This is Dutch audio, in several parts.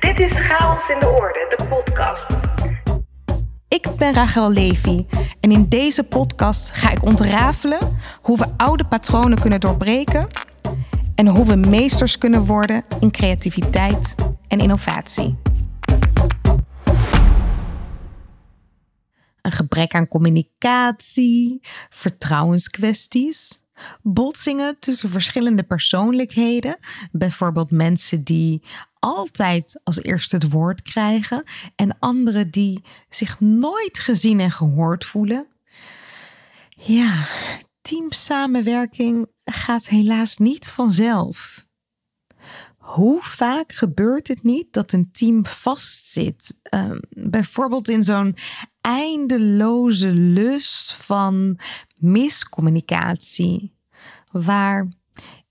Dit is Chaos in de Orde, de podcast. Ik ben Rachel Levy en in deze podcast ga ik ontrafelen hoe we oude patronen kunnen doorbreken en hoe we meesters kunnen worden in creativiteit en innovatie. Een gebrek aan communicatie, vertrouwenskwesties, botsingen tussen verschillende persoonlijkheden, bijvoorbeeld mensen die altijd als eerste het woord krijgen en anderen die zich nooit gezien en gehoord voelen. Ja, teamsamenwerking gaat helaas niet vanzelf. Hoe vaak gebeurt het niet dat een team vastzit? Uh, bijvoorbeeld in zo'n eindeloze lus van miscommunicatie, waar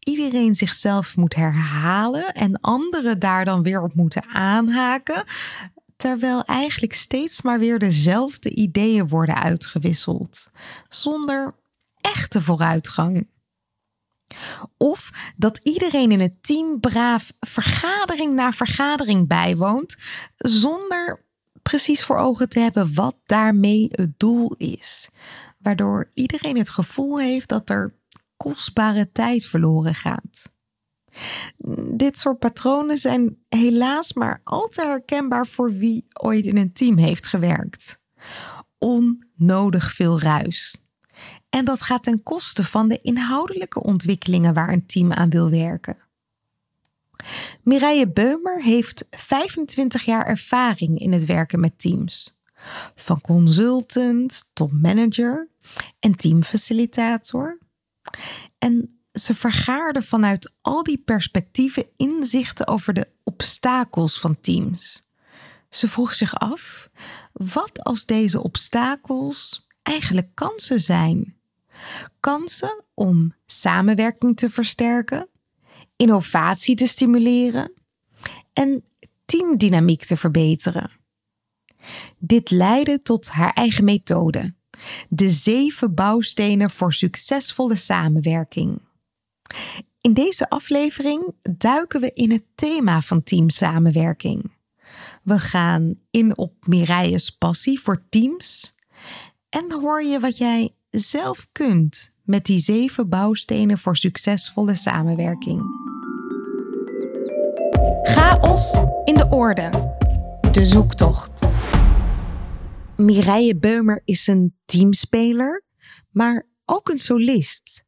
iedereen zichzelf moet herhalen en anderen daar dan weer op moeten aanhaken, terwijl eigenlijk steeds maar weer dezelfde ideeën worden uitgewisseld, zonder echte vooruitgang. Of dat iedereen in het team braaf vergadering na vergadering bijwoont, zonder precies voor ogen te hebben wat daarmee het doel is. Waardoor iedereen het gevoel heeft dat er kostbare tijd verloren gaat. Dit soort patronen zijn helaas maar al te herkenbaar voor wie ooit in een team heeft gewerkt. Onnodig veel ruis. En dat gaat ten koste van de inhoudelijke ontwikkelingen waar een team aan wil werken. Mireille Beumer heeft 25 jaar ervaring in het werken met teams. Van consultant tot manager en teamfacilitator. En ze vergaarde vanuit al die perspectieven inzichten over de obstakels van teams. Ze vroeg zich af: wat als deze obstakels eigenlijk kansen zijn? Kansen om samenwerking te versterken, innovatie te stimuleren en teamdynamiek te verbeteren. Dit leidde tot haar eigen methode, de zeven bouwstenen voor succesvolle samenwerking. In deze aflevering duiken we in het thema van teamsamenwerking. We gaan in op Mireille's passie voor teams en hoor je wat jij zelf kunt met die zeven bouwstenen voor succesvolle samenwerking. Chaos in de orde. De zoektocht. Mireille Beumer is een teamspeler, maar ook een solist.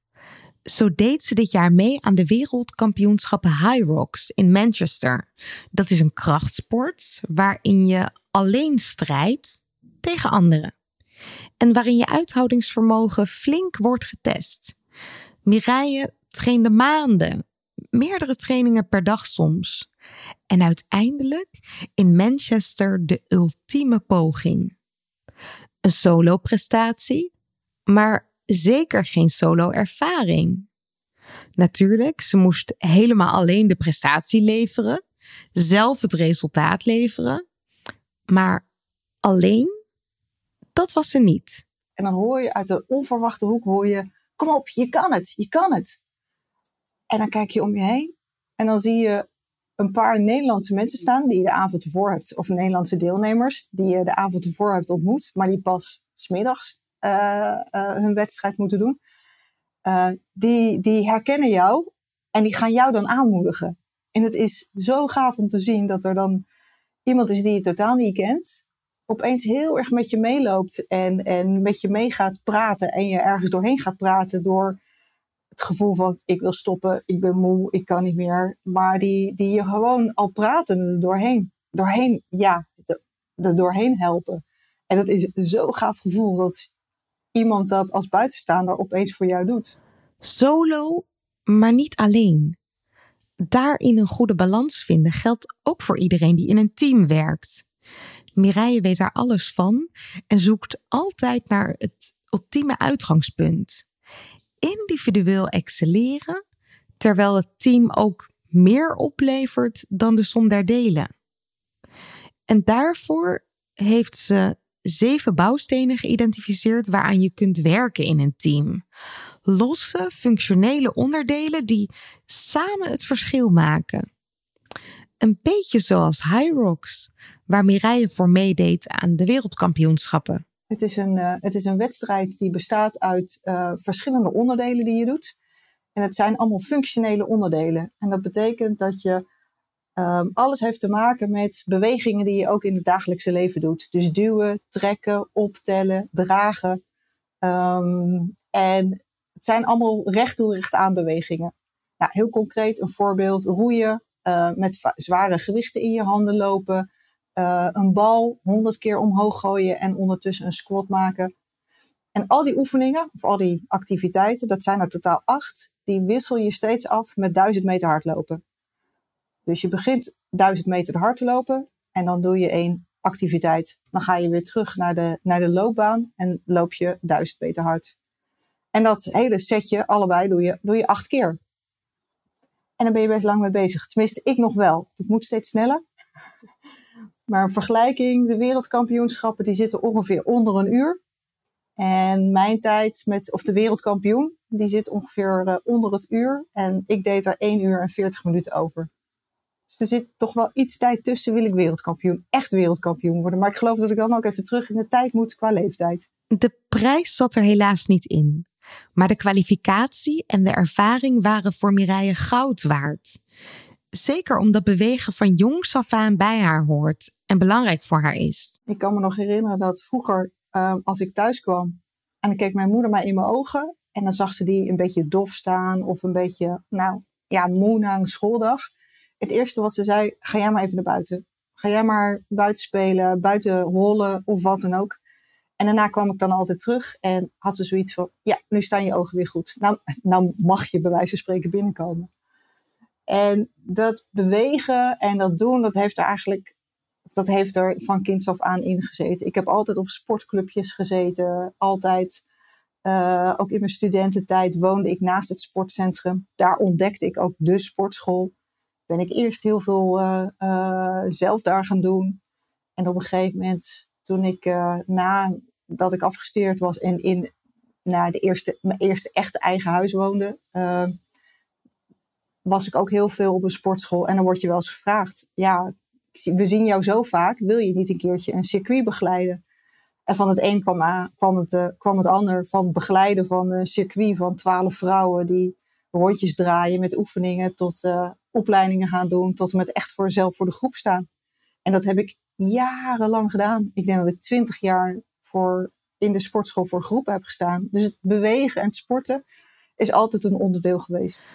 Zo deed ze dit jaar mee aan de wereldkampioenschappen High Rocks in Manchester. Dat is een krachtsport waarin je alleen strijdt tegen anderen. En waarin je uithoudingsvermogen flink wordt getest. Mireille trainde maanden, meerdere trainingen per dag soms. En uiteindelijk in Manchester de ultieme poging een solo-prestatie, maar zeker geen solo-ervaring. Natuurlijk, ze moest helemaal alleen de prestatie leveren, zelf het resultaat leveren, maar alleen, dat was ze niet. En dan hoor je uit de onverwachte hoek, hoor je, kom op, je kan het, je kan het. En dan kijk je om je heen en dan zie je een paar Nederlandse mensen staan die je de avond ervoor hebt, of Nederlandse deelnemers die je de avond ervoor hebt ontmoet, maar die pas smiddags uh, uh, hun wedstrijd moeten doen. Uh, die, die herkennen jou en die gaan jou dan aanmoedigen. En het is zo gaaf om te zien dat er dan iemand is die je totaal niet kent, opeens heel erg met je meeloopt en, en met je mee gaat praten en je ergens doorheen gaat praten door het gevoel van ik wil stoppen, ik ben moe, ik kan niet meer. Maar die, die je gewoon al praten doorheen, doorheen, ja, er doorheen helpen. En dat is zo'n gaaf gevoel dat iemand dat als buitenstaander opeens voor jou doet. Solo, maar niet alleen. Daarin een goede balans vinden geldt ook voor iedereen die in een team werkt. Mireille weet daar alles van en zoekt altijd naar het ultieme uitgangspunt individueel excelleren, terwijl het team ook meer oplevert dan de som der delen. En daarvoor heeft ze zeven bouwstenen geïdentificeerd waaraan je kunt werken in een team. Losse, functionele onderdelen die samen het verschil maken. Een beetje zoals Rocks, waar Mireille voor meedeed aan de wereldkampioenschappen. Het is een, uh, het is een wedstrijd die bestaat uit uh, verschillende onderdelen die je doet. En het zijn allemaal functionele onderdelen. En dat betekent dat je um, alles heeft te maken met bewegingen die je ook in het dagelijkse leven doet. Dus duwen, trekken, optellen, dragen. Um, en het zijn allemaal recht recht aan bewegingen. Ja, heel concreet een voorbeeld, roeien, uh, met zware gewichten in je handen lopen, uh, een bal honderd keer omhoog gooien en ondertussen een squat maken. En al die oefeningen, of al die activiteiten, dat zijn er totaal acht, die wissel je steeds af met duizend meter hardlopen. Dus je begint duizend meter hard te lopen en dan doe je één activiteit. Dan ga je weer terug naar de, naar de loopbaan en loop je duizend meter hard. En dat hele setje, allebei, doe je, doe je acht keer. En dan ben je best lang mee bezig. Tenminste, ik nog wel. Het moet steeds sneller. Maar een vergelijking, de wereldkampioenschappen, die zitten ongeveer onder een uur. En mijn tijd met, of de wereldkampioen, die zit ongeveer uh, onder het uur. En ik deed er 1 uur en 40 minuten over. Dus er zit toch wel iets tijd tussen, wil ik wereldkampioen, echt wereldkampioen worden. Maar ik geloof dat ik dan ook even terug in de tijd moet qua leeftijd. De prijs zat er helaas niet in. Maar de kwalificatie en de ervaring waren voor Mireille goud waard. Zeker omdat bewegen van jongs af aan bij haar hoort en belangrijk voor haar is. Ik kan me nog herinneren dat vroeger, uh, als ik thuis kwam en dan keek mijn moeder mij in mijn ogen en dan zag ze die een beetje dof staan of een beetje, nou ja, moe na een schooldag. Het eerste wat ze zei, ga jij maar even naar buiten. Ga jij maar buiten spelen, buiten rollen of wat dan ook. En daarna kwam ik dan altijd terug en had ze zoiets van, ja, nu staan je ogen weer goed. Nou, nou mag je bij wijze van spreken binnenkomen. En dat bewegen en dat doen, dat heeft er eigenlijk, dat heeft er van kinds af aan ingezeten. Ik heb altijd op sportclubjes gezeten, altijd. Uh, ook in mijn studententijd woonde ik naast het sportcentrum. Daar ontdekte ik ook de sportschool. Ben ik eerst heel veel uh, uh, zelf daar gaan doen. En op een gegeven moment, toen ik nadat ik afgestudeerd was en in nou, de eerste, mijn eerste echte eigen huis woonde, was ik ook heel veel op een sportschool. En dan word je wel eens gevraagd: Ja, we zien jou zo vaak, wil je niet een keertje een circuit begeleiden? En van het een kwam, het, uh, kwam het ander. Van begeleiden van een circuit van twaalf vrouwen die rondjes draaien met oefeningen, tot uh, opleidingen gaan doen, tot met echt voor zelf voor de groep staan. En dat heb ik jarenlang gedaan. Ik denk dat ik twintig jaar voor, in de sportschool voor groepen heb gestaan. Dus het bewegen en het sporten is altijd een onderdeel geweest.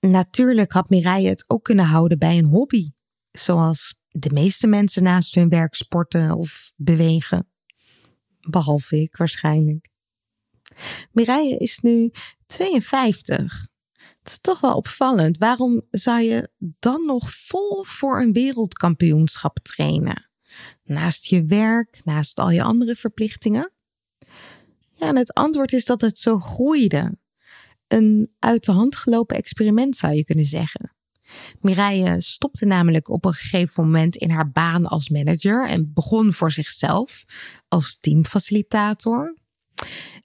Natuurlijk had Mireille het ook kunnen houden bij een hobby, zoals de meeste mensen naast hun werk sporten of bewegen. Behalve ik waarschijnlijk. Mireille is nu 52. Het is toch wel opvallend. Waarom zou je dan nog vol voor een wereldkampioenschap trainen? Naast je werk, naast al je andere verplichtingen? Ja, en het antwoord is dat het zo groeide een uit de hand gelopen experiment, zou je kunnen zeggen. Mireille stopte namelijk op een gegeven moment in haar baan als manager en begon voor zichzelf als teamfacilitator.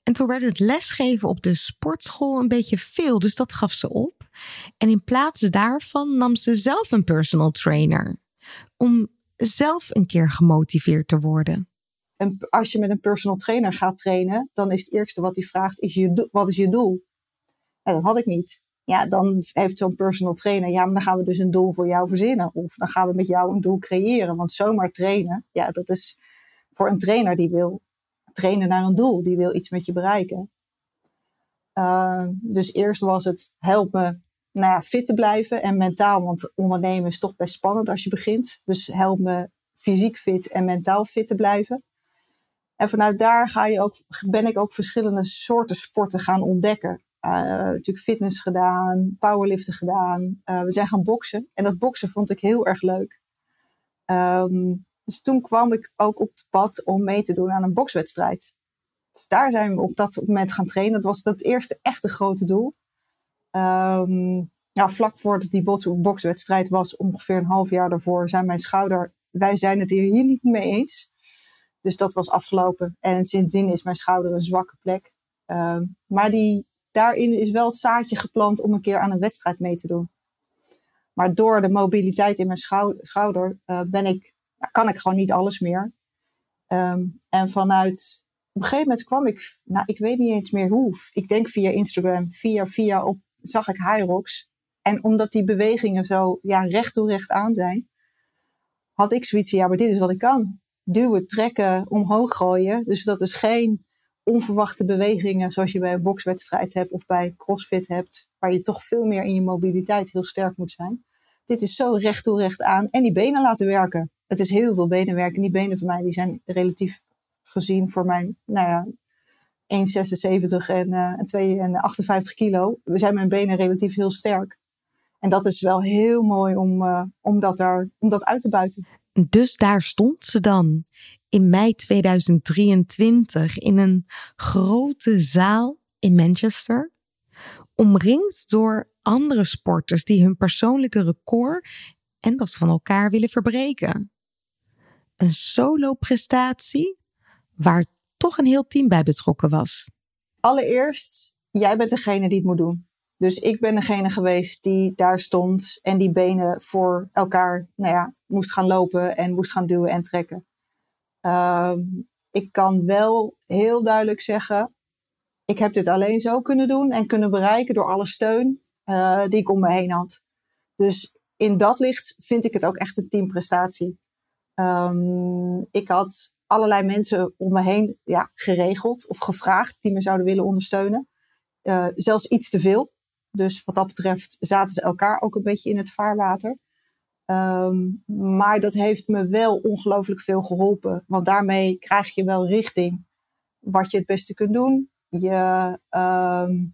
En toen werd het lesgeven op de sportschool een beetje veel, dus dat gaf ze op. En in plaats daarvan nam ze zelf een personal trainer om zelf een keer gemotiveerd te worden. En als je met een personal trainer gaat trainen, dan is het eerste wat hij vraagt: is je, wat is je doel? En dat had ik niet. Ja, dan heeft zo'n personal trainer, ja, maar dan gaan we dus een doel voor jou verzinnen. Of dan gaan we met jou een doel creëren. Want zomaar trainen, ja, dat is voor een trainer die wil trainen naar een doel. Die wil iets met je bereiken. Uh, dus eerst was het help me nou ja, fit te blijven en mentaal. Want ondernemen is toch best spannend als je begint. Dus help me fysiek fit en mentaal fit te blijven. En vanuit daar ga je ook, ben ik ook verschillende soorten sporten gaan ontdekken. Uh, natuurlijk fitness gedaan, powerliften gedaan. Uh, we zijn gaan boksen. En dat boksen vond ik heel erg leuk. Um, dus toen kwam ik ook op het pad om mee te doen aan een bokswedstrijd. Dus daar zijn we op dat moment gaan trainen. Dat was het eerste echte grote doel. Um, nou, vlak voordat die bokswedstrijd was, ongeveer een half jaar daarvoor, zei mijn schouder: Wij zijn het hier, niet mee eens. Dus dat was afgelopen. En sindsdien is mijn schouder een zwakke plek. Um, maar die daarin is wel het zaadje geplant om een keer aan een wedstrijd mee te doen. Maar door de mobiliteit in mijn schou- schouder uh, ben ik, kan ik gewoon niet alles meer. Um, en vanuit, op een gegeven moment kwam ik, nou ik weet niet eens meer hoe. Ik denk via Instagram, via, via op, zag ik Hyrox. En omdat die bewegingen zo ja, recht toe recht aan zijn, had ik zoiets van, ja, maar dit is wat ik kan. Duwen, trekken, omhoog gooien. Dus dat is geen onverwachte bewegingen zoals je bij een bokswedstrijd hebt of bij crossfit hebt, waar je toch veel meer in je mobiliteit heel sterk moet zijn. Dit is zo recht toe recht aan en die benen laten werken. Het is heel veel benenwerk en die benen van mij die zijn relatief gezien voor mijn, nou ja, 1,76 en, uh, en 2 en 58 kilo. We zijn mijn benen relatief heel sterk. En dat is wel heel mooi om, uh, daar, om dat uit te buiten. Dus daar stond ze dan in mei 2023 in een grote zaal in Manchester, omringd door andere sporters die hun persoonlijke record en dat van elkaar willen verbreken. Een solo-prestatie waar toch een heel team bij betrokken was. Allereerst, jij bent degene die het moet doen. Dus ik ben degene geweest die daar stond en die benen voor elkaar nou ja, moest gaan lopen en moest gaan duwen en trekken. Uh, ik kan wel heel duidelijk zeggen, ik heb dit alleen zo kunnen doen en kunnen bereiken door alle steun uh, die ik om me heen had. Dus in dat licht vind ik het ook echt een teamprestatie. Um, ik had allerlei mensen om me heen ja, geregeld of gevraagd die me zouden willen ondersteunen. Uh, zelfs iets te veel. Dus wat dat betreft zaten ze elkaar ook een beetje in het vaarwater. Um, maar dat heeft me wel ongelooflijk veel geholpen. Want daarmee krijg je wel richting wat je het beste kunt doen. Je um,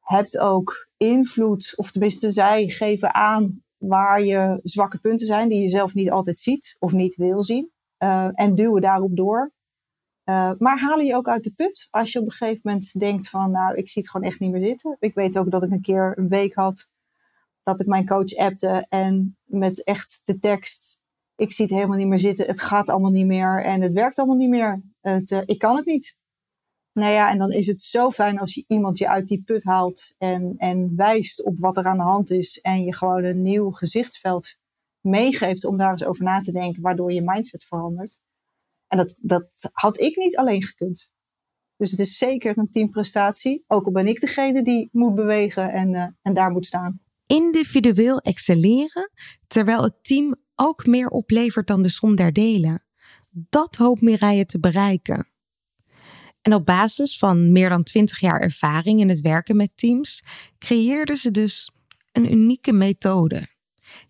hebt ook invloed, of tenminste zij geven aan waar je zwakke punten zijn die je zelf niet altijd ziet of niet wil zien. Uh, en duwen daarop door. Uh, maar halen je ook uit de put als je op een gegeven moment denkt van nou ik zie het gewoon echt niet meer zitten. Ik weet ook dat ik een keer een week had dat ik mijn coach appte en met echt de tekst ik zie het helemaal niet meer zitten, het gaat allemaal niet meer en het werkt allemaal niet meer. Het, uh, ik kan het niet. Nou ja, en dan is het zo fijn als je iemand je uit die put haalt en, en wijst op wat er aan de hand is en je gewoon een nieuw gezichtsveld meegeeft om daar eens over na te denken, waardoor je mindset verandert. En dat, dat had ik niet alleen gekund. Dus het is zeker een teamprestatie. Ook al ben ik degene die moet bewegen en, uh, en daar moet staan. Individueel excelleren, terwijl het team ook meer oplevert dan de som der delen. Dat hoopt Mireille te bereiken. En op basis van meer dan 20 jaar ervaring in het werken met teams, creëerde ze dus een unieke methode.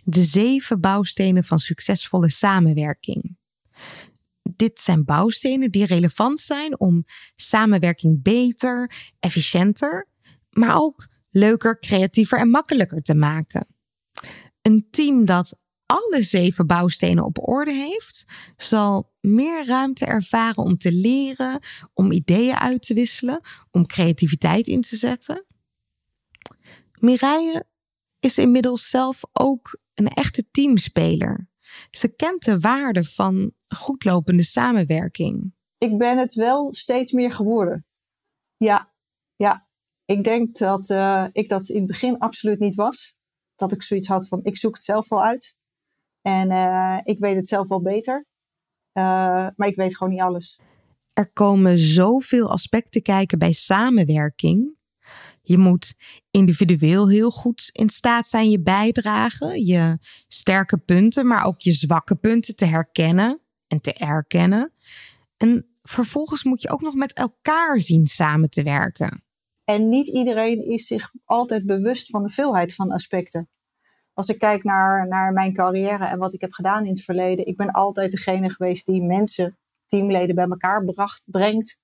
De zeven bouwstenen van succesvolle samenwerking. Dit zijn bouwstenen die relevant zijn om samenwerking beter, efficiënter, maar ook leuker, creatiever en makkelijker te maken. Een team dat alle zeven bouwstenen op orde heeft, zal meer ruimte ervaren om te leren, om ideeën uit te wisselen, om creativiteit in te zetten. Mireille is inmiddels zelf ook een echte teamspeler. Ze kent de waarde van goedlopende samenwerking. Ik ben het wel steeds meer geworden. Ja, ja. Ik denk dat uh, ik dat in het begin absoluut niet was. Dat ik zoiets had van, ik zoek het zelf wel uit. En uh, ik weet het zelf wel beter. Uh, maar ik weet gewoon niet alles. Er komen zoveel aspecten kijken bij samenwerking. Je moet individueel heel goed in staat zijn je bijdragen, je sterke punten, maar ook je zwakke punten te herkennen en te erkennen. En vervolgens moet je ook nog met elkaar zien samen te werken. En niet iedereen is zich altijd bewust van de veelheid van aspecten. Als ik kijk naar, naar mijn carrière en wat ik heb gedaan in het verleden, ik ben altijd degene geweest die mensen, teamleden bij elkaar bracht, brengt,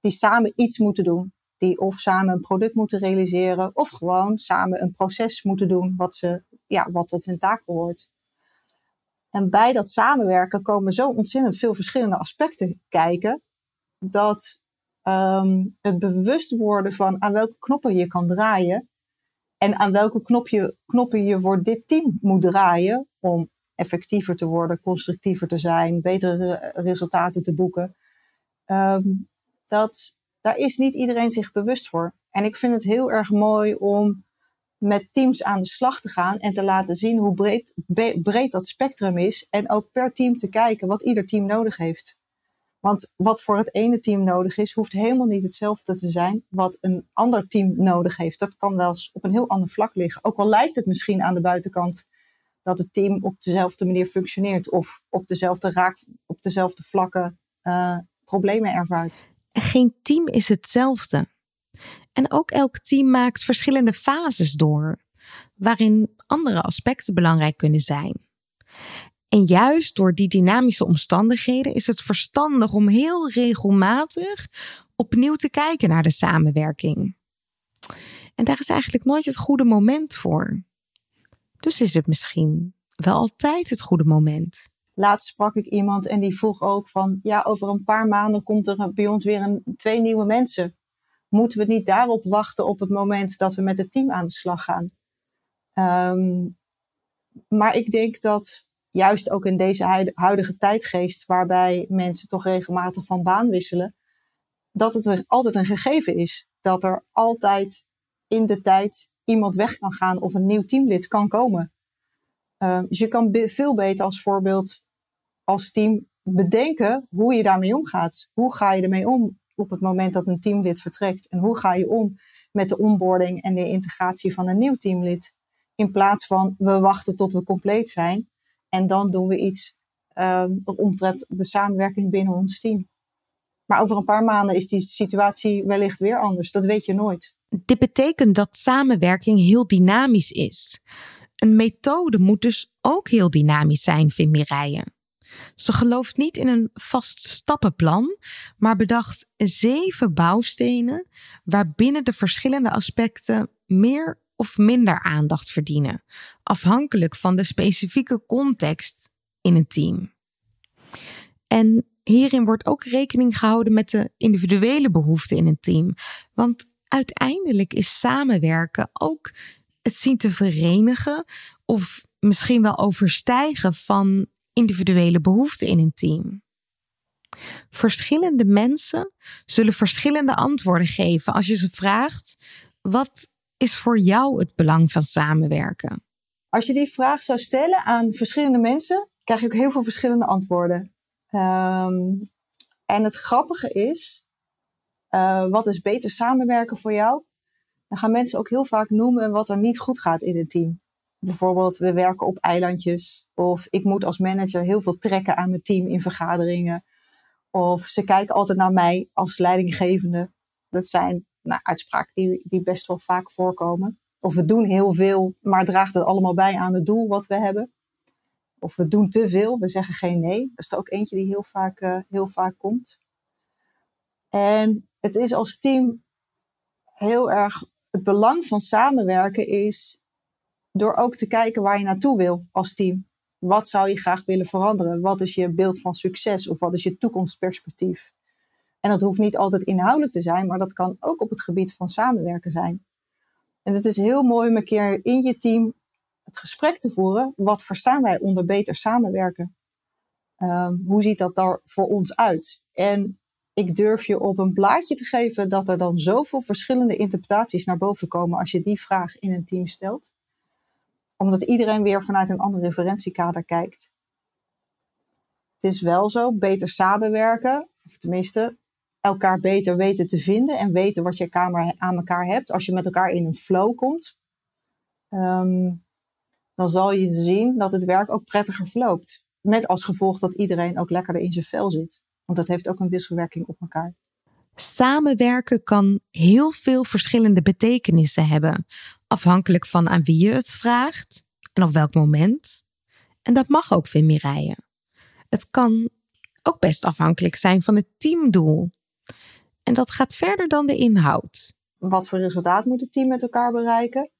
die samen iets moeten doen die of samen een product moeten realiseren of gewoon samen een proces moeten doen wat, ze, ja, wat tot hun taak behoort. En bij dat samenwerken komen zo ontzettend veel verschillende aspecten kijken, dat um, het bewust worden van aan welke knoppen je kan draaien en aan welke knopje, knoppen je voor dit team moet draaien om effectiever te worden, constructiever te zijn, betere resultaten te boeken. Um, dat daar is niet iedereen zich bewust voor. En ik vind het heel erg mooi om met teams aan de slag te gaan en te laten zien hoe breed, breed dat spectrum is. En ook per team te kijken wat ieder team nodig heeft. Want wat voor het ene team nodig is, hoeft helemaal niet hetzelfde te zijn wat een ander team nodig heeft. Dat kan wel eens op een heel ander vlak liggen. Ook al lijkt het misschien aan de buitenkant dat het team op dezelfde manier functioneert of op dezelfde raak, op dezelfde vlakken uh, problemen ervaart. Geen team is hetzelfde. En ook elk team maakt verschillende fases door, waarin andere aspecten belangrijk kunnen zijn. En juist door die dynamische omstandigheden is het verstandig om heel regelmatig opnieuw te kijken naar de samenwerking. En daar is eigenlijk nooit het goede moment voor. Dus is het misschien wel altijd het goede moment. Laatst sprak ik iemand en die vroeg ook van, ja, over een paar maanden komt er bij ons weer een, twee nieuwe mensen. Moeten we niet daarop wachten op het moment dat we met het team aan de slag gaan? Ehm, maar ik denk dat juist ook in deze huidige tijdgeest, waarbij mensen toch regelmatig van baan wisselen, dat het er altijd een gegeven is. Dat er altijd in de tijd iemand weg kan gaan of een nieuw teamlid kan komen. Uh, dus je kan veel beter als voorbeeld als team bedenken hoe je daarmee omgaat. Hoe ga je ermee om op het moment dat een teamlid vertrekt? En hoe ga je om met de onboarding en de integratie van een nieuw teamlid? In plaats van we wachten tot we compleet zijn en dan doen we iets um, omtrent de samenwerking binnen ons team. Maar over een paar maanden is die situatie wellicht weer anders. Dat weet je nooit. Dit betekent dat samenwerking heel dynamisch is. Een methode moet dus ook heel dynamisch zijn, vindt Mireille. Ze gelooft niet in een vast stappenplan, maar bedacht zeven bouwstenen waarbinnen de verschillende aspecten meer of minder aandacht verdienen, afhankelijk van de specifieke context in een team. En hierin wordt ook rekening gehouden met de individuele behoeften in een team, want uiteindelijk is samenwerken ook het zien te verenigen of misschien wel overstijgen van individuele behoeften in een team. Verschillende mensen zullen verschillende antwoorden geven als je ze vraagt: wat is voor jou het belang van samenwerken? Als je die vraag zou stellen aan verschillende mensen, krijg je ook heel veel verschillende antwoorden. Ehm, en het grappige is, uh, wat is beter samenwerken voor jou? Dan gaan mensen ook heel vaak noemen wat er niet goed gaat in het team. Bijvoorbeeld, we werken op eilandjes. Of ik moet als manager heel veel trekken aan mijn team in vergaderingen. Of ze kijken altijd naar mij als leidinggevende. Dat zijn nou, uitspraken die, die best wel vaak voorkomen. Of we doen heel veel, maar draagt het allemaal bij aan het doel wat we hebben. Of we doen te veel, we zeggen geen nee. Dat is er ook eentje die heel vaak, uh, heel vaak komt. En het is als team heel erg. Het belang van samenwerken is door ook te kijken waar je naartoe wil als team. Wat zou je graag willen veranderen? Wat is je beeld van succes of wat is je toekomstperspectief? En dat hoeft niet altijd inhoudelijk te zijn, maar dat kan ook op het gebied van samenwerken zijn. En het is heel mooi om een keer in je team het gesprek te voeren. Wat verstaan wij onder beter samenwerken? Um, hoe ziet dat daar voor ons uit? En ik durf je op een blaadje te geven dat er dan zoveel verschillende interpretaties naar boven komen als je die vraag in een team stelt. Omdat iedereen weer vanuit een ander referentiekader kijkt. Het is wel zo, beter samenwerken, of tenminste elkaar beter weten te vinden en weten wat je kamer aan elkaar hebt. Als je met elkaar in een flow komt, ehm, dan zal je zien dat het werk ook prettiger verloopt. Met als gevolg dat iedereen ook lekkerder in zijn vel zit. Want dat heeft ook een wisselwerking op elkaar. Samenwerken kan heel veel verschillende betekenissen hebben, afhankelijk van aan wie je het vraagt en op welk moment. En dat mag ook, vindt Mireille. Het kan ook best afhankelijk zijn van het teamdoel. En dat gaat verder dan de inhoud. Wat voor resultaat moet het team met elkaar bereiken?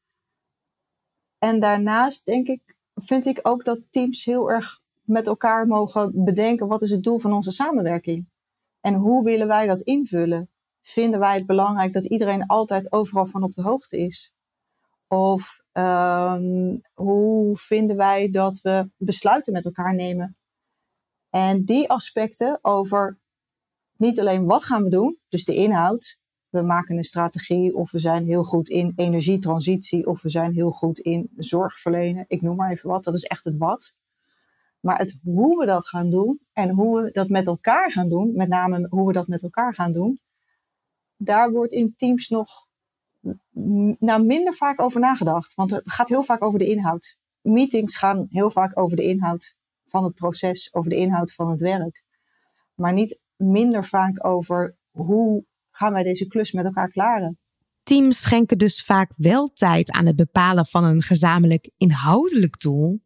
En daarnaast denk ik, vind ik ook dat teams heel erg met elkaar mogen bedenken wat is het doel van onze samenwerking? En hoe willen wij dat invullen? Vinden wij het belangrijk dat iedereen altijd overal van op de hoogte is? Of um, hoe vinden wij dat we besluiten met elkaar nemen? En die aspecten over niet alleen wat gaan we doen, dus de inhoud, we maken een strategie of we zijn heel goed in energietransitie of we zijn heel goed in zorg verlenen. Ik noem maar even wat, dat is echt het wat. Maar het hoe we dat gaan doen en hoe we dat met elkaar gaan doen, met name hoe we dat met elkaar gaan doen, daar wordt in teams nog nou, minder vaak over nagedacht. Want het gaat heel vaak over de inhoud. Meetings gaan heel vaak over de inhoud van het proces, over de inhoud van het werk. Maar niet minder vaak over hoe gaan wij deze klus met elkaar klaren. Teams schenken dus vaak wel tijd aan het bepalen van een gezamenlijk inhoudelijk doel,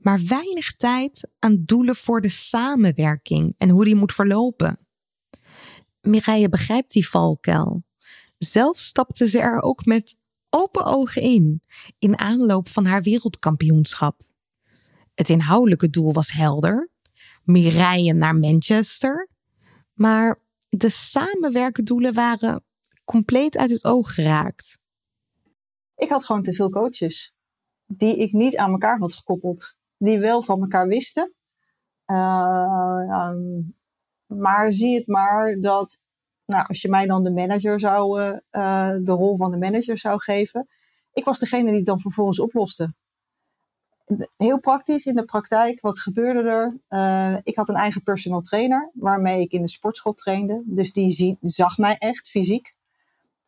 maar weinig tijd aan doelen voor de samenwerking en hoe die moet verlopen. Mireille begrijpt die valkuil. Zelf stapte ze er ook met open ogen in, in aanloop van haar wereldkampioenschap. Het inhoudelijke doel was helder: Mireille naar Manchester. Maar de samenwerkendoelen waren compleet uit het oog geraakt. Ik had gewoon te veel coaches die ik niet aan elkaar had gekoppeld, die wel van elkaar wisten. Uh, um, maar zie het maar dat, nou, als je mij dan de manager zou, uh, de rol van de manager zou geven, ik was degene die het dan vervolgens oploste. Heel praktisch in de praktijk, wat gebeurde er? Uh, ik had een eigen personal trainer waarmee ik in de sportschool trainde. Dus die zag mij echt fysiek.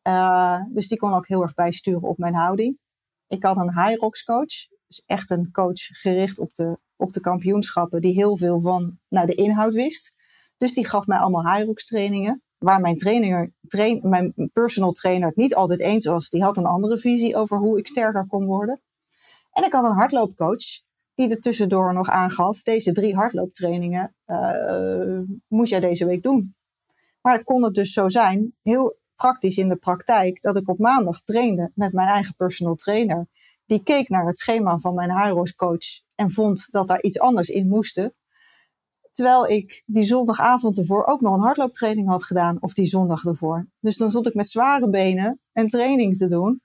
Uh, dus die kon ook heel erg bijsturen op mijn houding. Ik had een high rocks coach. Dus echt een coach gericht op de, op de kampioenschappen. Die heel veel van nou, de inhoud wist. Dus die gaf mij allemaal high rocks trainingen. Waar mijn, trainer, train, mijn personal trainer het niet altijd eens was. Die had een andere visie over hoe ik sterker kon worden. En ik had een hardloopcoach die er tussendoor nog aangaf: deze drie hardlooptrainingen uh, moet jij deze week doen. Maar kon het dus zo zijn, heel praktisch in de praktijk, dat ik op maandag trainde met mijn eigen personal trainer. Die keek naar het schema van mijn Hyros coach en vond dat daar iets anders in moest. Terwijl ik die zondagavond ervoor ook nog een hardlooptraining had gedaan, of die zondag ervoor. Dus dan stond ik met zware benen een training te doen,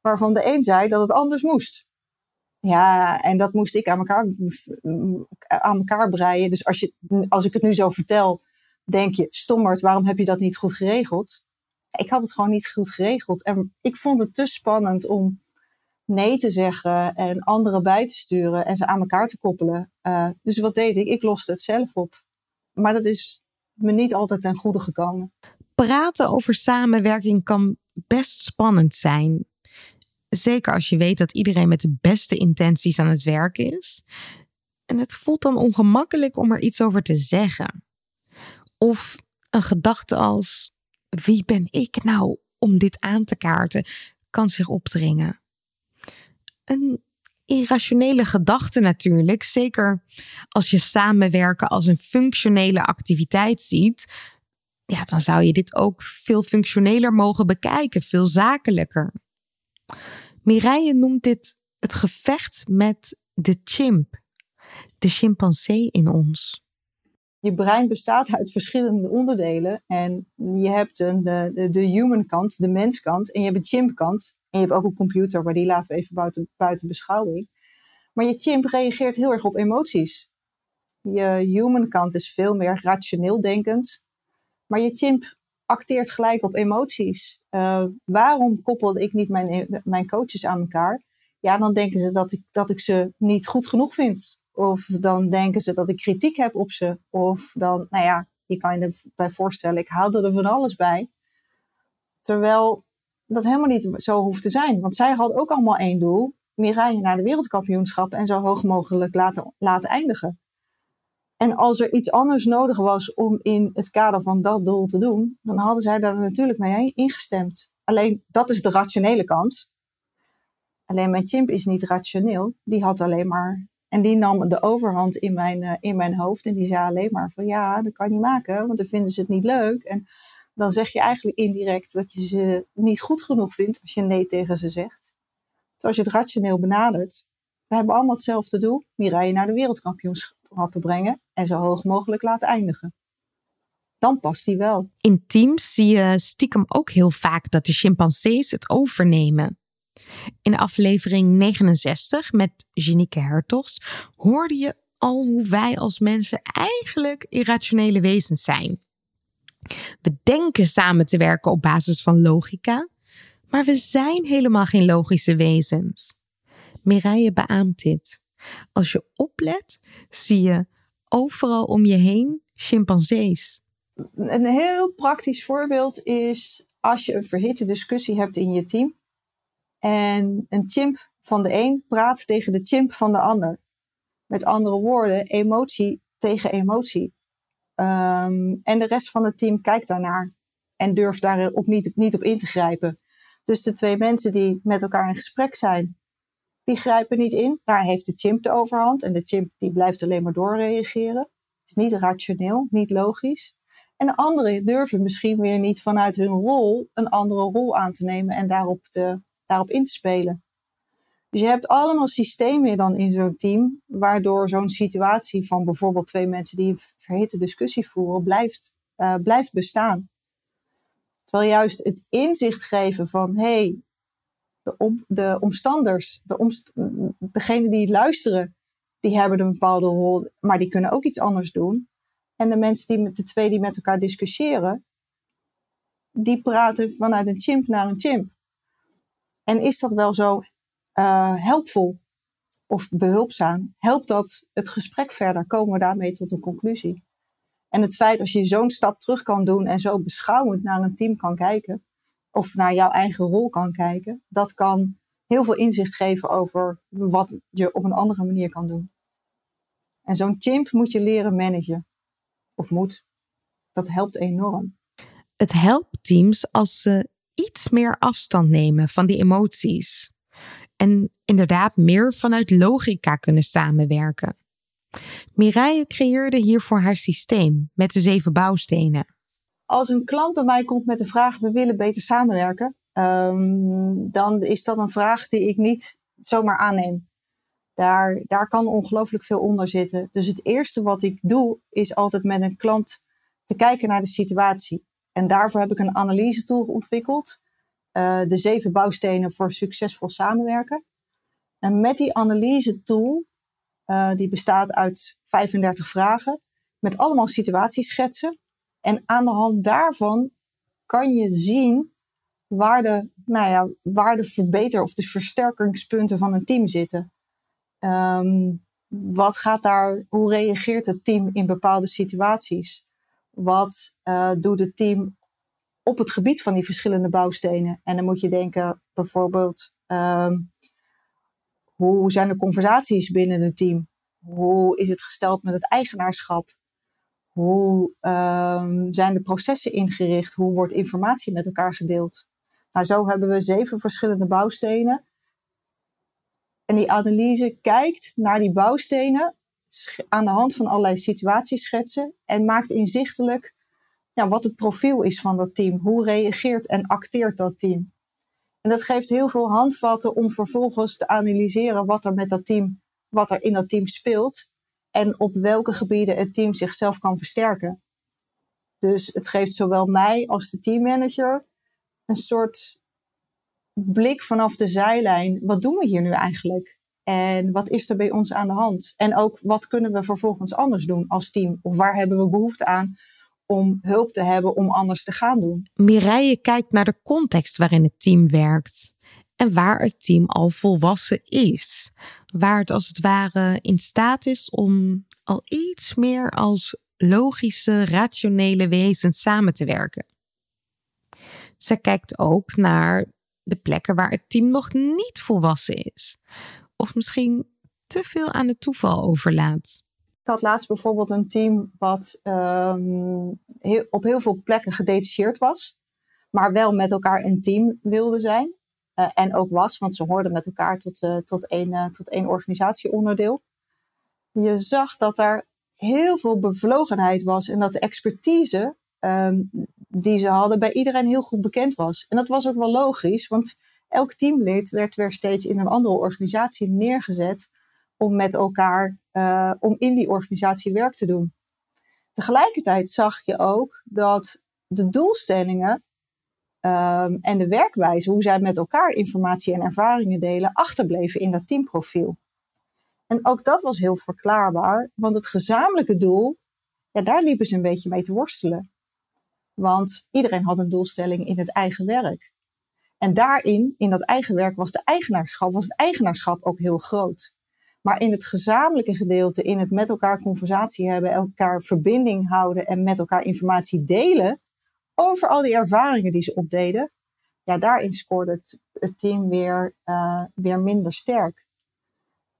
waarvan de een zei dat het anders moest. Ja, en dat moest ik aan elkaar, aan elkaar breien. Dus als, je, als ik het nu zo vertel, denk je, stommerd, waarom heb je dat niet goed geregeld? Ik had het gewoon niet goed geregeld. En ik vond het te spannend om nee te zeggen en anderen bij te sturen en ze aan elkaar te koppelen. Uh, dus wat deed ik? Ik loste het zelf op. Maar dat is me niet altijd ten goede gekomen. Praten over samenwerking kan best spannend zijn. Zeker als je weet dat iedereen met de beste intenties aan het werk is. En het voelt dan ongemakkelijk om er iets over te zeggen. Of een gedachte als: wie ben ik nou om dit aan te kaarten, kan zich opdringen. Een irrationele gedachte natuurlijk, zeker als je samenwerken als een functionele activiteit ziet. Ja, dan zou je dit ook veel functioneler mogen bekijken, veel zakelijker. Mireille noemt dit het gevecht met de chimp, de chimpansee in ons. Je brein bestaat uit verschillende onderdelen. En je hebt een, de, de, human kant, de menskant. En je hebt een chimp kant. En je hebt ook een computer, maar die laten we even buiten, buiten beschouwing. Maar je chimp reageert heel erg op emoties. Je human kant is veel meer rationeel denkend. Maar je chimp acteert gelijk op emoties. Uh, waarom koppelde ik niet mijn, mijn coaches aan elkaar? Ja, dan denken ze dat ik, dat ik ze niet goed genoeg vind. Of dan denken ze dat ik kritiek heb op ze. Of dan, nou ja, je kan je erbij voorstellen, ik haalde er van alles bij. Terwijl dat helemaal niet zo hoeft te zijn. Want zij had ook allemaal één doel. Mireille naar de wereldkampioenschap en zo hoog mogelijk laten, laten eindigen. En als er iets anders nodig was om in het kader van dat doel te doen, dan hadden zij daar natuurlijk mee ingestemd. Alleen dat is de rationele kant. Alleen mijn chimp is niet rationeel. Die had alleen maar. En die nam de overhand in mijn, uh, in mijn hoofd. En die zei alleen maar van ja, dat kan je niet maken, want dan vinden ze het niet leuk. En dan zeg je eigenlijk indirect dat je ze niet goed genoeg vindt als je nee tegen ze zegt. Terwijl als je het rationeel benadert, we hebben allemaal hetzelfde doel. Mireille naar de wereldkampioenschappen brengen en zo hoog mogelijk laten eindigen. Dan past die wel. In teams zie je stiekem ook heel vaak dat de chimpansees het overnemen. In aflevering 69 met Janieke Hertogs hoorde je al hoe wij als mensen eigenlijk irrationele wezens zijn. We denken samen te werken op basis van logica, maar we zijn helemaal geen logische wezens. Mireille beaamt dit. Als je oplet, zie je overal om je heen chimpansees. Een heel praktisch voorbeeld is als je een verhitte discussie hebt in je team en een chimp van de een praat tegen de chimp van de ander. Met andere woorden, emotie tegen emotie. Um, en de rest van het team kijkt daarnaar en durft daar niet, niet op in te grijpen. Dus de twee mensen die met elkaar in gesprek zijn, die grijpen niet in. Daar heeft de chimp de overhand en de chimp die blijft alleen maar doorreageren. Is niet rationeel, niet logisch. En de anderen durven misschien weer niet vanuit hun rol een andere rol aan te nemen en daarop, te, daarop in te spelen. Dus je hebt allemaal systemen dan in zo'n team, waardoor zo'n situatie van bijvoorbeeld twee mensen die een verhitte discussie voeren, blijft, uh, blijft bestaan. Terwijl juist het inzicht geven van, hé, hey, de, om, de omstanders, de omst degene die luisteren, die hebben een bepaalde rol, maar die kunnen ook iets anders doen. En de mensen die met de twee die met elkaar discussiëren, die praten vanuit een chimp naar een chimp. En is dat wel zo uh, helpvol of behulpzaam? Helpt dat het gesprek verder? Komen we daarmee tot een conclusie? En het feit als je zo'n stap terug kan doen en zo beschouwend naar een team kan kijken, of naar jouw eigen rol kan kijken, dat kan heel veel inzicht geven over wat je op een andere manier kan doen. En zo'n chimp moet je leren managen. Of moet. Dat helpt enorm. Het helpt teams als ze iets meer afstand nemen van die emoties. En inderdaad meer vanuit logica kunnen samenwerken. Mireille creëerde hiervoor haar systeem met de zeven bouwstenen. Als een klant bij mij komt met de vraag: we willen beter samenwerken, um, dan is dat een vraag die ik niet zomaar aanneem. Daar, daar kan ongelooflijk veel onder zitten. Dus het eerste wat ik doe, is altijd met een klant te kijken naar de situatie. En daarvoor heb ik een analyse tool ontwikkeld. Uh, de zeven bouwstenen voor succesvol samenwerken. En met die analyse tool, uh, die bestaat uit 35 vragen, met allemaal situatieschetsen. En aan de hand daarvan kan je zien waar de, nou ja, waar de verbeter- of de versterkingspunten van een team zitten. Um, wat gaat daar, hoe reageert het team in bepaalde situaties? Wat uh, doet het team op het gebied van die verschillende bouwstenen? En dan moet je denken bijvoorbeeld, um, hoe zijn de conversaties binnen het team? Hoe is het gesteld met het eigenaarschap? Hoe um, zijn de processen ingericht? Hoe wordt informatie met elkaar gedeeld? Nou, zo hebben we zeven verschillende bouwstenen. En die analyse kijkt naar die bouwstenen aan de hand van allerlei situatieschetsen en maakt inzichtelijk ja, wat het profiel is van dat team. Hoe reageert en acteert dat team? En dat geeft heel veel handvatten om vervolgens te analyseren wat er met dat team, wat er in dat team speelt en op welke gebieden het team zichzelf kan versterken. Dus het geeft zowel mij als de teammanager een soort blik vanaf de zijlijn. Wat doen we hier nu eigenlijk? En wat is er bij ons aan de hand? En ook wat kunnen we vervolgens anders doen als team? Of waar hebben we behoefte aan om hulp te hebben om anders te gaan doen? Mireille kijkt naar de context waarin het team werkt. En waar het team al volwassen is. Waar het als het ware in staat is om al iets meer als logische, rationele wezens samen te werken. Zij kijkt ook naar de plekken waar het team nog niet volwassen is. Of misschien te veel aan het toeval overlaat. Ik had laatst bijvoorbeeld een team wat um, heel, op heel veel plekken gedetacheerd was, maar wel met elkaar een team wilde zijn. Uh, en ook was, want ze hoorden met elkaar tot, uh, tot, één, uh, tot één organisatieonderdeel. Je zag dat daar heel veel bevlogenheid was en dat de expertise um, die ze hadden bij iedereen heel goed bekend was. En dat was ook wel logisch, want elk teamlid werd weer steeds in een andere organisatie neergezet om met elkaar, om in die organisatie werk te doen. Tegelijkertijd zag je ook dat de doelstellingen um, en de werkwijze, hoe zij met elkaar informatie en ervaringen delen, achterbleven in dat teamprofiel. En ook dat was heel verklaarbaar, want het gezamenlijke doel, ja, daar liepen ze een beetje mee te worstelen. Want iedereen had een doelstelling in het eigen werk. En daarin, in dat eigen werk, was, de eigenaarschap, was het eigenaarschap ook heel groot. Maar in het gezamenlijke gedeelte, in het met elkaar conversatie hebben, elkaar verbinding houden en met elkaar informatie delen over al die ervaringen die ze opdeden, ja, daarin scoorde het, team weer, uh, weer minder sterk.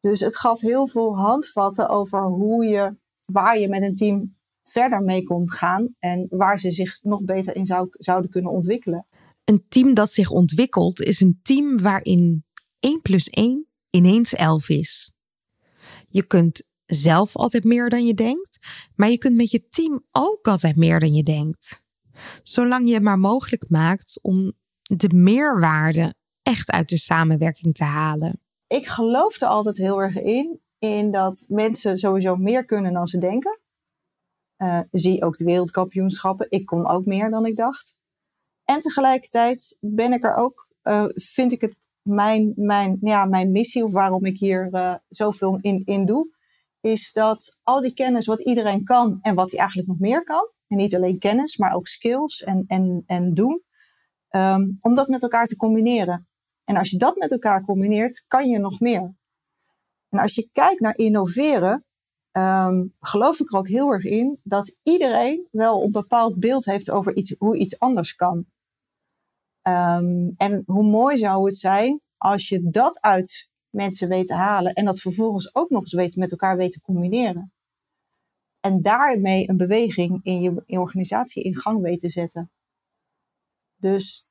Dus het gaf heel veel handvatten over hoe je, waar je met een team verder mee kon gaan en waar ze zich nog beter in zou, zouden kunnen ontwikkelen. Een team dat zich ontwikkelt is een team waarin 1 plus 1 ineens 11 is. Je kunt zelf altijd meer dan je denkt, maar je kunt met je team ook altijd meer dan je denkt. Zolang je het maar mogelijk maakt om de meerwaarde echt uit de samenwerking te halen. Ik geloof er altijd heel erg in, in dat mensen sowieso meer kunnen dan ze denken. Uh, zie ook de wereldkampioenschappen. Ik kon ook meer dan ik dacht. En tegelijkertijd ben ik er ook, uh, vind ik het mijn, mijn, ja, mijn missie, of waarom ik hier uh, zoveel in, in doe, is dat al die kennis wat iedereen kan en wat hij eigenlijk nog meer kan, en niet alleen kennis, maar ook skills en, en, en doen, um, om dat met elkaar te combineren. En als je dat met elkaar combineert, kan je nog meer. En als je kijkt naar innoveren, um, geloof ik er ook heel erg in dat iedereen wel een bepaald beeld heeft over iets, hoe iets anders kan. Um, en hoe mooi zou het zijn als je dat uit mensen weet te halen en dat vervolgens ook nog eens weet, met elkaar weet te combineren. En daarmee een beweging in je, in organisatie in gang weet te zetten. Dus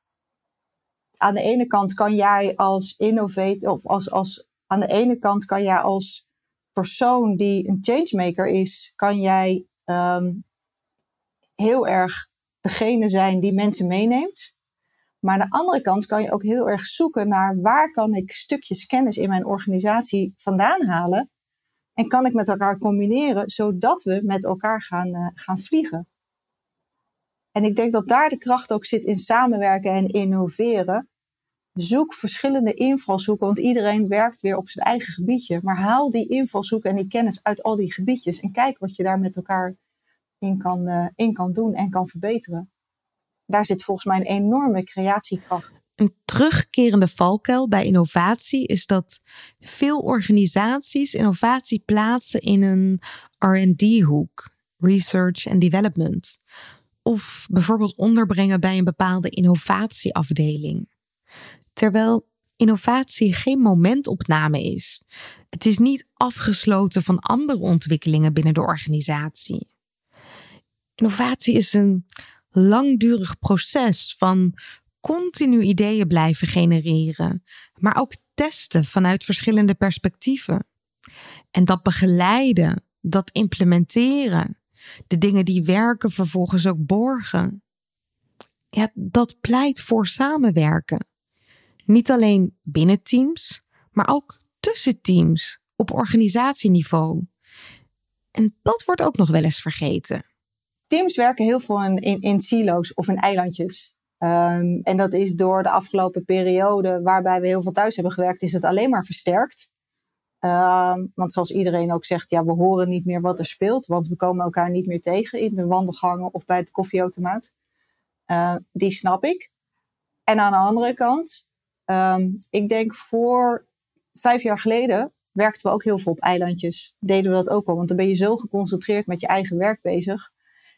aan de ene kant kan jij als innovator, of als, als aan de ene kant kan jij als persoon die een changemaker is, kan jij um, heel erg degene zijn die mensen meeneemt. Maar aan de andere kant kan je ook heel erg zoeken naar waar kan ik stukjes kennis in mijn organisatie vandaan halen. En kan ik met elkaar combineren, zodat we met elkaar gaan, uh, gaan vliegen. En ik denk dat daar de kracht ook zit in samenwerken en innoveren. Zoek verschillende invalshoeken, want iedereen werkt weer op zijn eigen gebiedje. Maar haal die invalshoeken en die kennis uit al die gebiedjes en kijk wat je daar met elkaar in kan, uh, in kan doen en kan verbeteren daar zit volgens mij een enorme creatiekracht. Een terugkerende valkuil bij innovatie is dat veel organisaties innovatie plaatsen in een RD-hoek, research and development, of bijvoorbeeld onderbrengen bij een bepaalde innovatieafdeling. Terwijl innovatie geen momentopname is. Het is niet afgesloten van andere ontwikkelingen binnen de organisatie. Innovatie is een langdurig proces van continu ideeën blijven genereren, maar ook testen vanuit verschillende perspectieven. En dat begeleiden, dat implementeren, de dingen die werken vervolgens ook borgen. Ja, dat pleit voor samenwerken. Niet alleen binnen teams, maar ook tussen teams op organisatieniveau. En dat wordt ook nog wel eens vergeten teams werken heel veel in, in, in silo's of in eilandjes. Um, en dat is door de afgelopen periode, waarbij we heel veel thuis hebben gewerkt, is het alleen maar versterkt. Um, want zoals iedereen ook zegt, ja, we horen niet meer wat er speelt, want we komen elkaar niet meer tegen in de wandelgangen of bij het koffieautomaat. Uh, die snap ik. En aan de andere kant, ik denk voor vijf jaar geleden werkten we ook heel veel op eilandjes. Deden we dat ook al, want dan ben je zo geconcentreerd met je eigen werk bezig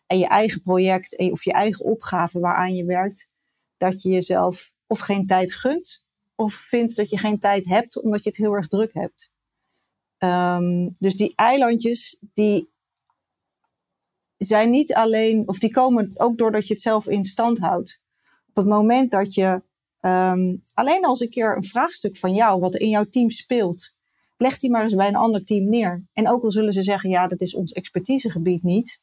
en je eigen project of je eigen opgave waaraan je werkt, dat je jezelf of geen tijd gunt of vindt dat je geen tijd hebt omdat je het heel erg druk hebt. Um, dus die eilandjes, die zijn niet alleen, of die komen ook doordat je het zelf in stand houdt. Op het moment dat je um, alleen als een keer een vraagstuk van jou, wat in jouw team speelt, leg die maar eens bij een ander team neer. En ook al zullen ze zeggen, ja, dat is ons expertisegebied niet,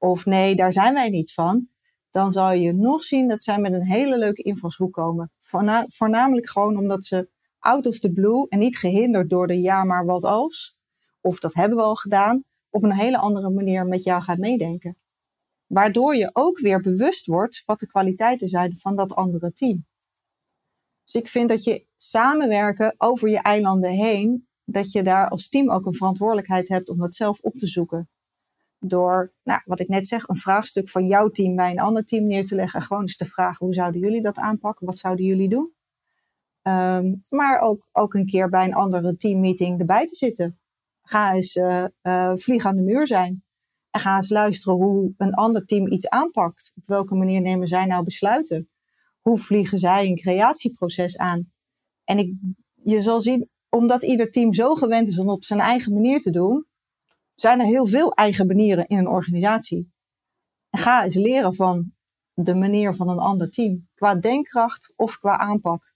of nee, daar zijn wij niet van, dan zal je nog zien dat zij met een hele leuke invalshoek komen. voornamelijk gewoon omdat ze out of the blue en niet gehinderd door de ja, maar wat als, of dat hebben we al gedaan, op een hele andere manier met jou gaat meedenken. Waardoor je ook weer bewust wordt wat de kwaliteiten zijn van dat andere team. Dus ik vind dat je samenwerken over je eilanden heen, dat je daar als team ook een verantwoordelijkheid hebt om dat zelf op te zoeken. Door, nou, wat ik net zeg, een vraagstuk van jouw team bij een ander team neer te leggen. En gewoon eens te vragen, hoe zouden jullie dat aanpakken? Wat zouden jullie doen? Ehm, maar ook, ook een keer bij een andere teammeeting erbij te zitten. Ga eens uh, vlieg aan de muur zijn. En ga eens luisteren hoe een ander team iets aanpakt. Op welke manier nemen zij nou besluiten? Hoe vliegen zij een creatieproces aan? En ik, je zal zien, omdat ieder team zo gewend is om op zijn eigen manier te doen, zijn er heel veel eigen manieren in een organisatie. Ga eens leren van de manier van een ander team, qua denkkracht of qua aanpak.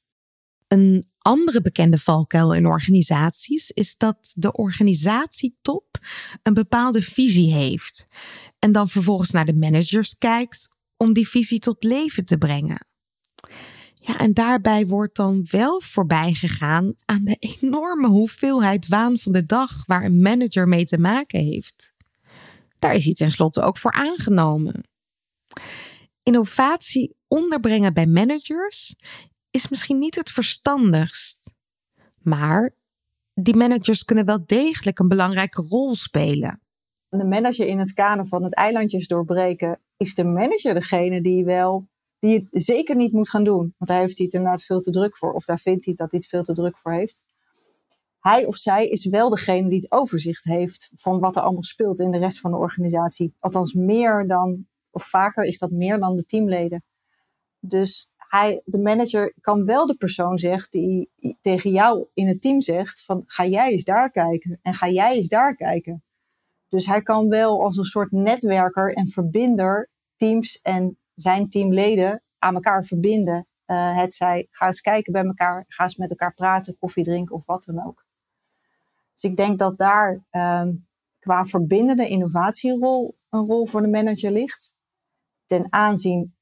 Een andere bekende valkuil in organisaties is dat de organisatietop een bepaalde visie heeft en dan vervolgens naar de managers kijkt om die visie tot leven te brengen. Ja, en daarbij wordt dan wel voorbij gegaan aan de enorme hoeveelheid waan van de dag waar een manager mee te maken heeft. Daar is hij tenslotte ook voor aangenomen. Innovatie onderbrengen bij managers is misschien niet het verstandigst. Maar die managers kunnen wel degelijk een belangrijke rol spelen. De manager in het kader van het eilandjes doorbreken is de manager degene die wel die het zeker niet moet gaan doen. Want daar heeft hij het inderdaad veel te druk voor. Of daar vindt hij dat hij het veel te druk voor heeft. Hij of zij is wel degene die het overzicht heeft van wat er allemaal speelt in de rest van de organisatie. Althans, meer dan, of vaker is dat meer dan de teamleden. Dus hij, de manager kan wel de persoon zeggen die tegen jou in het team zegt van ga jij eens daar kijken en ga jij eens daar kijken. Dus hij kan wel als een soort netwerker en verbinder teams en zijn teamleden aan elkaar verbinden. Uh, het zij, ga eens kijken bij elkaar, ga eens met elkaar praten, koffie drinken of wat dan ook. Dus ik denk dat daar um, qua verbindende innovatierol een rol voor de manager ligt. Ten aanzien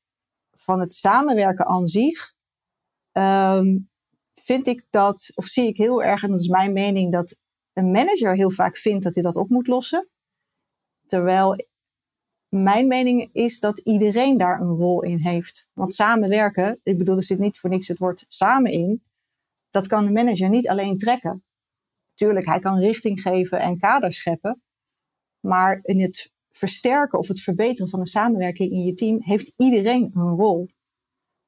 van het samenwerken aan zich, um, vind ik dat, of zie ik heel erg, en dat is mijn mening, dat een manager heel vaak vindt dat hij dat op moet lossen. Terwijl mijn mening is dat iedereen daar een rol in heeft. Want samenwerken, ik bedoel, er zit niet voor niks het woord samen in. Dat kan de manager niet alleen trekken. Tuurlijk, hij kan richting geven en kaders scheppen. Maar in het versterken of het verbeteren van de samenwerking in je team heeft iedereen een rol.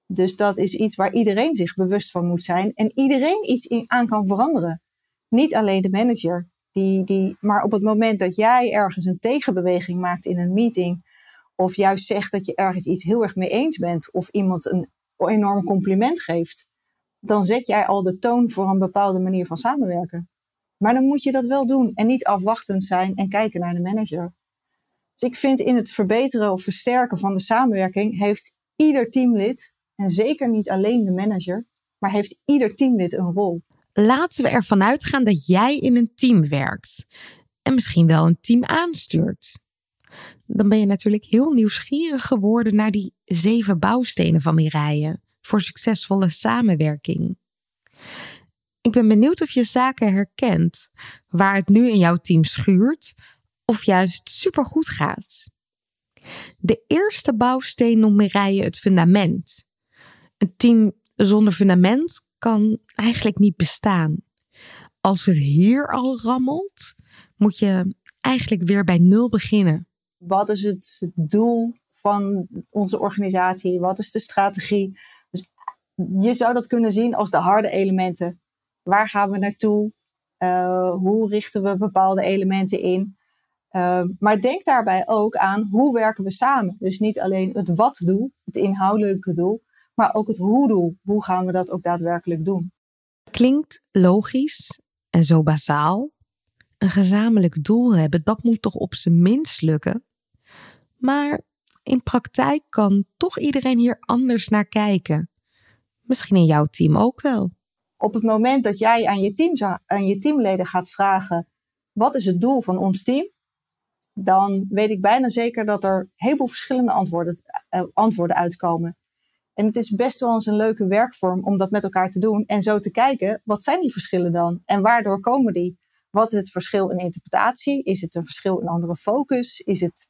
Dus dat is iets waar iedereen zich bewust van moet zijn en iedereen iets in, aan kan veranderen. Niet alleen de manager. Die, die, maar op het moment dat jij ergens een tegenbeweging maakt in een meeting, of juist zegt dat je ergens iets heel erg mee eens bent, of iemand een enorm compliment geeft, dan zet jij al de toon voor een bepaalde manier van samenwerken. Maar dan moet je dat wel doen en niet afwachtend zijn en kijken naar de manager. Dus ik vind in het verbeteren of versterken van de samenwerking heeft ieder teamlid, en zeker niet alleen de manager, maar heeft ieder teamlid een rol laten we ervan uitgaan dat jij in een team werkt en misschien wel een team aanstuurt. Dan ben je natuurlijk heel nieuwsgierig geworden naar die zeven bouwstenen van Mireille voor succesvolle samenwerking. Ik ben benieuwd of je zaken herkent waar het nu in jouw team schuurt of juist supergoed gaat. De eerste bouwsteen noemt Mireille het fundament. Een team zonder fundament kan eigenlijk niet bestaan. Als het hier al rammelt, moet je eigenlijk weer bij nul beginnen. Wat is het doel van onze organisatie? Wat is de strategie? Dus je zou dat kunnen zien als de harde elementen. Waar gaan we naartoe? Uh, hoe richten we bepaalde elementen in? Uh, maar denk daarbij ook aan hoe werken we samen. Dus niet alleen het wat-doel, het inhoudelijke doel, maar ook het hoe-doel. Hoe gaan we dat ook daadwerkelijk doen? Klinkt logisch en zo bazaal. Een gezamenlijk doel hebben, dat moet toch op zijn minst lukken. Maar in praktijk kan toch iedereen hier anders naar kijken. Misschien in jouw team ook wel. Op het moment dat jij aan je, team, aan je teamleden gaat vragen: wat is het doel van ons team? Dan weet ik bijna zeker dat er een heleboel verschillende antwoorden, uh, antwoorden uitkomen. En het is best wel eens een leuke werkvorm om dat met elkaar te doen. En zo te kijken, wat zijn die verschillen dan? En waardoor komen die? Wat is het verschil in interpretatie? Is het een verschil in andere focus? Is het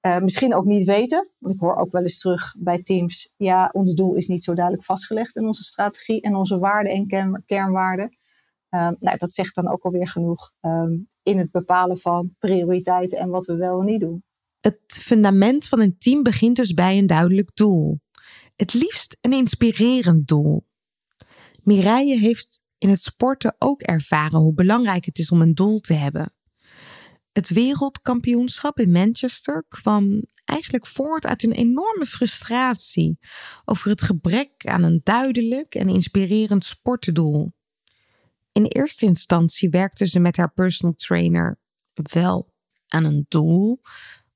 uh, misschien ook niet weten? Want ik hoor ook wel eens terug bij teams. Ja, ons doel is niet zo duidelijk vastgelegd in onze strategie en onze waarden en kern, kernwaarden. Um, nou, dat zegt dan ook alweer genoeg um, in het bepalen van prioriteiten en wat we wel en niet doen. Het fundament van een team begint dus bij een duidelijk doel. Het liefst een inspirerend doel. Mireille heeft in het sporten ook ervaren hoe belangrijk het is om een doel te hebben. Het wereldkampioenschap in Manchester kwam eigenlijk voort uit een enorme frustratie over het gebrek aan een duidelijk en inspirerend sportdoel. In eerste instantie werkte ze met haar personal trainer wel aan een doel,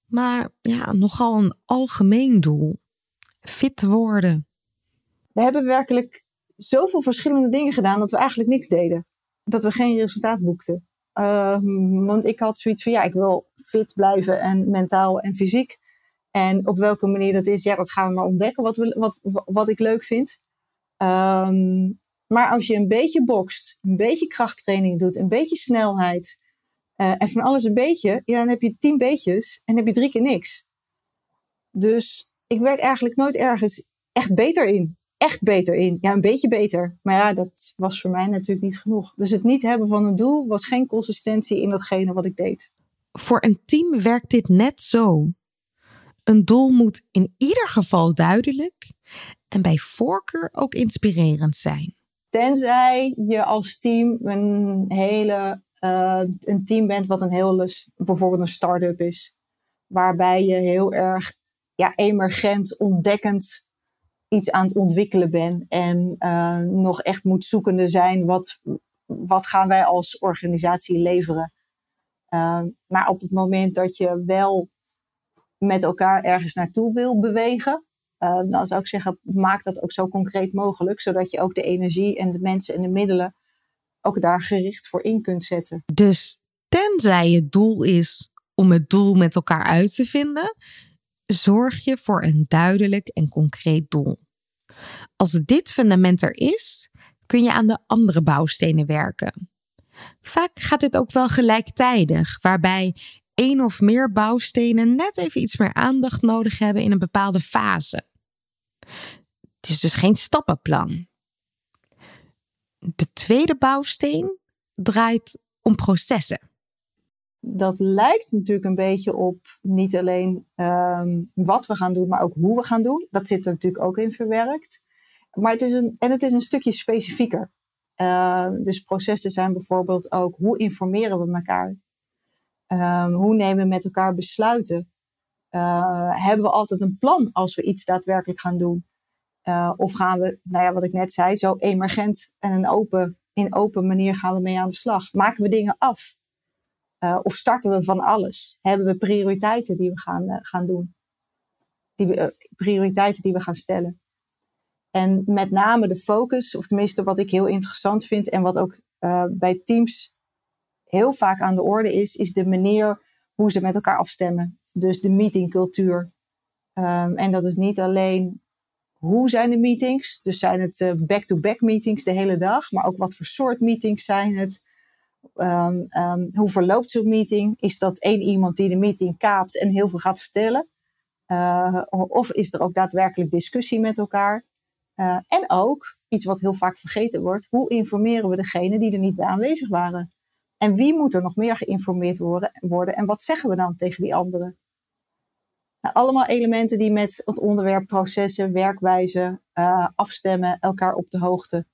maar ja, nogal een algemeen doel. Fit worden. We hebben werkelijk zoveel verschillende dingen gedaan dat we eigenlijk niks deden. Dat we geen resultaat boekten. Uh, want ik had zoiets van, ja, ik wil fit blijven en mentaal en fysiek. En op welke manier dat is, ja, dat gaan we maar ontdekken wat, wat, wat ik leuk vind. Um, maar als je een beetje bokst, een beetje krachttraining doet, een beetje snelheid uh, en van alles een beetje, ja, dan heb je tien beetjes en heb je drie keer niks. Dus ik werd eigenlijk nooit ergens echt beter in. Echt beter in. Ja, een beetje beter. Maar ja, dat was voor mij natuurlijk niet genoeg. Dus het niet hebben van een doel was geen consistentie in datgene wat ik deed. Voor een team werkt dit net zo. Een doel moet in ieder geval duidelijk en bij voorkeur ook inspirerend zijn. Tenzij je als team een hele uh, een team bent wat een heel bijvoorbeeld een start-up is. Waarbij je heel erg ja, emergent, ontdekkend iets aan het ontwikkelen bent. En uh, nog echt moet zoekende zijn. Wat, wat gaan wij als organisatie leveren? Uh, maar op het moment dat je wel met elkaar ergens naartoe wil bewegen, uh, dan zou ik zeggen, maak dat ook zo concreet mogelijk, zodat je ook de energie en de mensen en de middelen ook daar gericht voor in kunt zetten. Dus tenzij het doel is om het doel met elkaar uit te vinden, zorg je voor een duidelijk en concreet doel. Als dit fundament er is, kun je aan de andere bouwstenen werken. Vaak gaat dit ook wel gelijktijdig, waarbij één of meer bouwstenen net even iets meer aandacht nodig hebben in een bepaalde fase. Het is dus geen stappenplan. De tweede bouwsteen draait om processen. Dat lijkt natuurlijk een beetje op niet alleen um, wat we gaan doen, maar ook hoe we gaan doen. Dat zit er natuurlijk ook in verwerkt. Maar het is een, en het is een stukje specifieker. Uh, dus processen zijn bijvoorbeeld ook hoe informeren we elkaar? Um, hoe nemen we met elkaar besluiten? Hebben we altijd een plan als we iets daadwerkelijk gaan doen? Of gaan we, nou ja, wat ik net zei, zo emergent en een open, in open manier gaan we mee aan de slag? Maken we dingen af? Uh, of starten we van alles? Hebben we prioriteiten die we gaan, gaan doen? Die we, prioriteiten die we gaan stellen? En met name de focus, of tenminste wat ik heel interessant vind en wat ook bij teams heel vaak aan de orde is, is de manier hoe ze met elkaar afstemmen. Dus de meetingcultuur. Um, en dat is niet alleen hoe zijn de meetings, dus zijn het back-to-back meetings de hele dag, maar ook wat voor soort meetings zijn het. Um, um, hoe verloopt zo'n meeting? Is dat één iemand die de meeting kaapt en heel veel gaat vertellen? Uh, of is er ook daadwerkelijk discussie met elkaar? Uh, en ook, iets wat heel vaak vergeten wordt, hoe informeren we degene die er niet bij aanwezig waren? En wie moet er nog meer geïnformeerd worden, en wat zeggen we dan tegen die anderen? Nou, allemaal elementen die met het onderwerp processen, werkwijze, uh, afstemmen, elkaar op de hoogte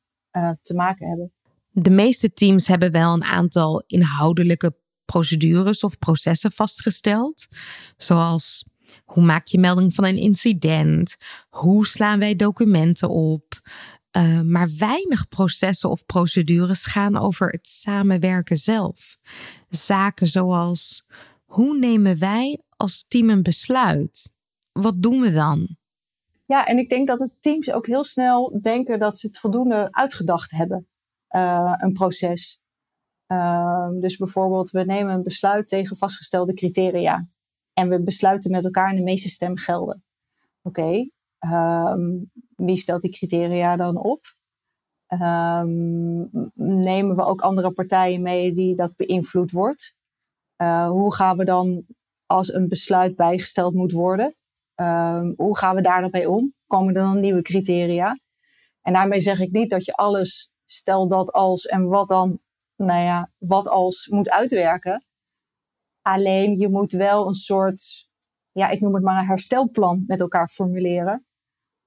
te maken hebben. De meeste teams hebben wel een aantal inhoudelijke procedures of processen vastgesteld, zoals hoe maak je melding van een incident? Hoe slaan wij documenten op? Uh, maar weinig processen of procedures gaan over het samenwerken zelf. Zaken zoals hoe nemen wij als team een besluit? Wat doen we dan? Ja, en ik denk dat de teams ook heel snel denken dat ze het voldoende uitgedacht hebben, een proces. Uh, dus bijvoorbeeld, we nemen een besluit tegen vastgestelde criteria. En we besluiten met elkaar en de meeste stem gelden. Oké, um, wie stelt die criteria dan op? Um, nemen we ook andere partijen mee die dat beïnvloed wordt? Uh, hoe gaan we dan als een besluit bijgesteld moet worden? Hoe gaan we daar dan om? Komen er dan nieuwe criteria? En daarmee zeg ik niet dat je alles, stel dat als en wat dan, nou ja, wat als moet uitwerken. Alleen je moet wel een soort, ja, ik noem het maar een herstelplan met elkaar formuleren.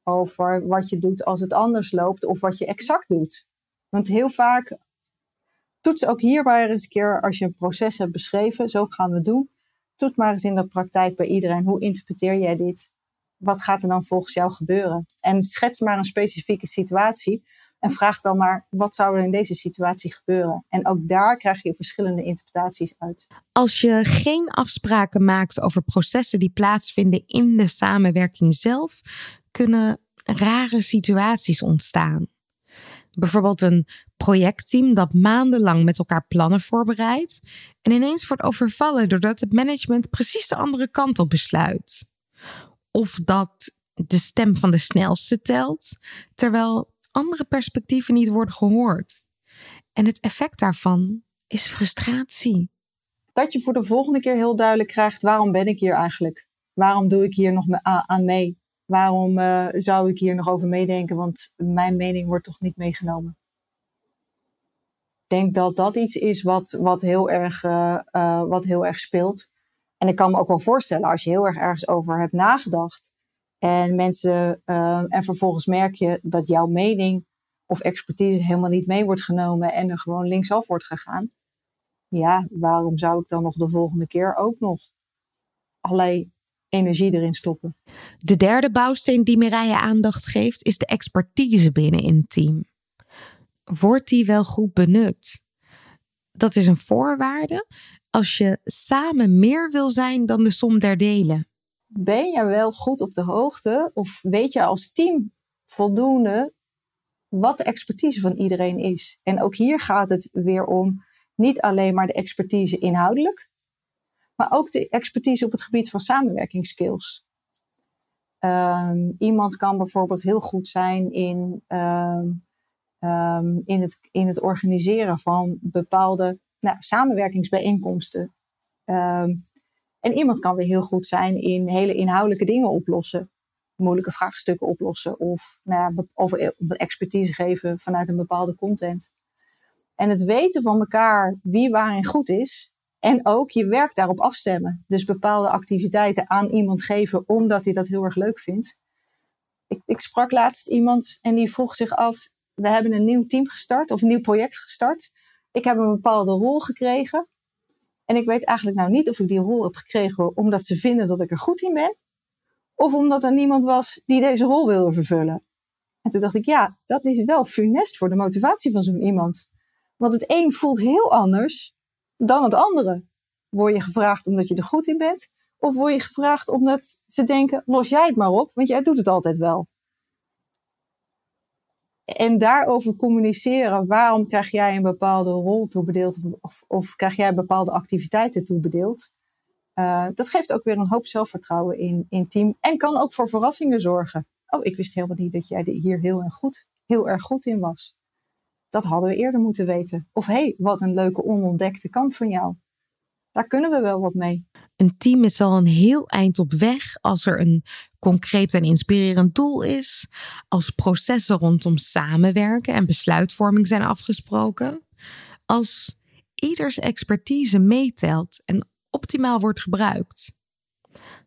Over wat je doet als het anders loopt of wat je exact doet. Want heel vaak, toets ook hierbij eens een keer als je een proces hebt beschreven, zo gaan we het doen. Toets maar eens in de praktijk bij iedereen, hoe interpreteer jij dit? Wat gaat er dan volgens jou gebeuren? En schets maar een specifieke situatie en vraag dan maar, wat zou er in deze situatie gebeuren? En ook daar krijg je verschillende interpretaties uit. Als je geen afspraken maakt over processen die plaatsvinden in de samenwerking zelf, kunnen rare situaties ontstaan. Bijvoorbeeld een projectteam dat maandenlang met elkaar plannen voorbereidt en ineens wordt overvallen doordat het management precies de andere kant op besluit. Of dat de stem van de snelste telt, terwijl andere perspectieven niet worden gehoord. En het effect daarvan is frustratie. Dat je voor de volgende keer heel duidelijk krijgt: waarom ben ik hier eigenlijk? Waarom doe ik hier nog aan mee? Waarom uh, zou ik hier nog over meedenken? Want mijn mening wordt toch niet meegenomen. Ik denk dat dat iets is wat, wat, heel erg, uh, uh, wat heel erg speelt. En ik kan me ook wel voorstellen, als je heel erg ergens over hebt nagedacht. En mensen, en vervolgens merk je dat jouw mening of expertise helemaal niet mee wordt genomen en er gewoon linksaf wordt gegaan. Ja, waarom zou ik dan nog de volgende keer ook nog allerlei energie erin stoppen? De derde bouwsteen die Mireille aandacht geeft is de expertise binnen een team. Wordt die wel goed benut? Dat is een voorwaarde als je samen meer wil zijn dan de som der delen. Ben je wel goed op de hoogte of weet je als team voldoende wat de expertise van iedereen is? En ook hier gaat het weer om niet alleen maar de expertise inhoudelijk, maar ook de expertise op het gebied van samenwerkingsskills. Um, iemand kan bijvoorbeeld heel goed zijn in, um, um, in, het, in het organiseren van bepaalde nou, samenwerkingsbijeenkomsten. En iemand kan weer heel goed zijn in hele inhoudelijke dingen oplossen. Moeilijke vraagstukken oplossen of nou ja, over, expertise geven vanuit een bepaalde content. En het weten van elkaar wie waarin goed is, en ook je werk daarop afstemmen. Dus bepaalde activiteiten aan iemand geven omdat hij dat heel erg leuk vindt. Ik, ik sprak laatst iemand en die vroeg zich af: we hebben een nieuw team gestart of een nieuw project gestart. Ik heb een bepaalde rol gekregen. En ik weet eigenlijk nou niet of ik die rol heb gekregen omdat ze vinden dat ik er goed in ben. Of omdat er niemand was die deze rol wilde vervullen. En toen dacht ik, ja, dat is wel funest voor de motivatie van zo'n iemand. Want het een voelt heel anders dan het andere. Word je gevraagd omdat je er goed in bent? Of word je gevraagd omdat ze denken, los jij het maar op, want jij doet het altijd wel. En daarover communiceren, waarom krijg jij een bepaalde rol toebedeeld of, of krijg jij bepaalde activiteiten toebedeeld? Uh, dat geeft ook weer een hoop zelfvertrouwen in, in team en kan ook voor verrassingen zorgen. Oh, ik wist helemaal niet dat jij hier heel erg goed, heel erg goed in was. Dat hadden we eerder moeten weten. Of hé, hey, wat een leuke onontdekte kant van jou. Daar kunnen we wel wat mee. Een team is al een heel eind op weg als er een concreet en inspirerend doel is, als processen rondom samenwerken en besluitvorming zijn afgesproken, als ieders expertise meetelt en optimaal wordt gebruikt.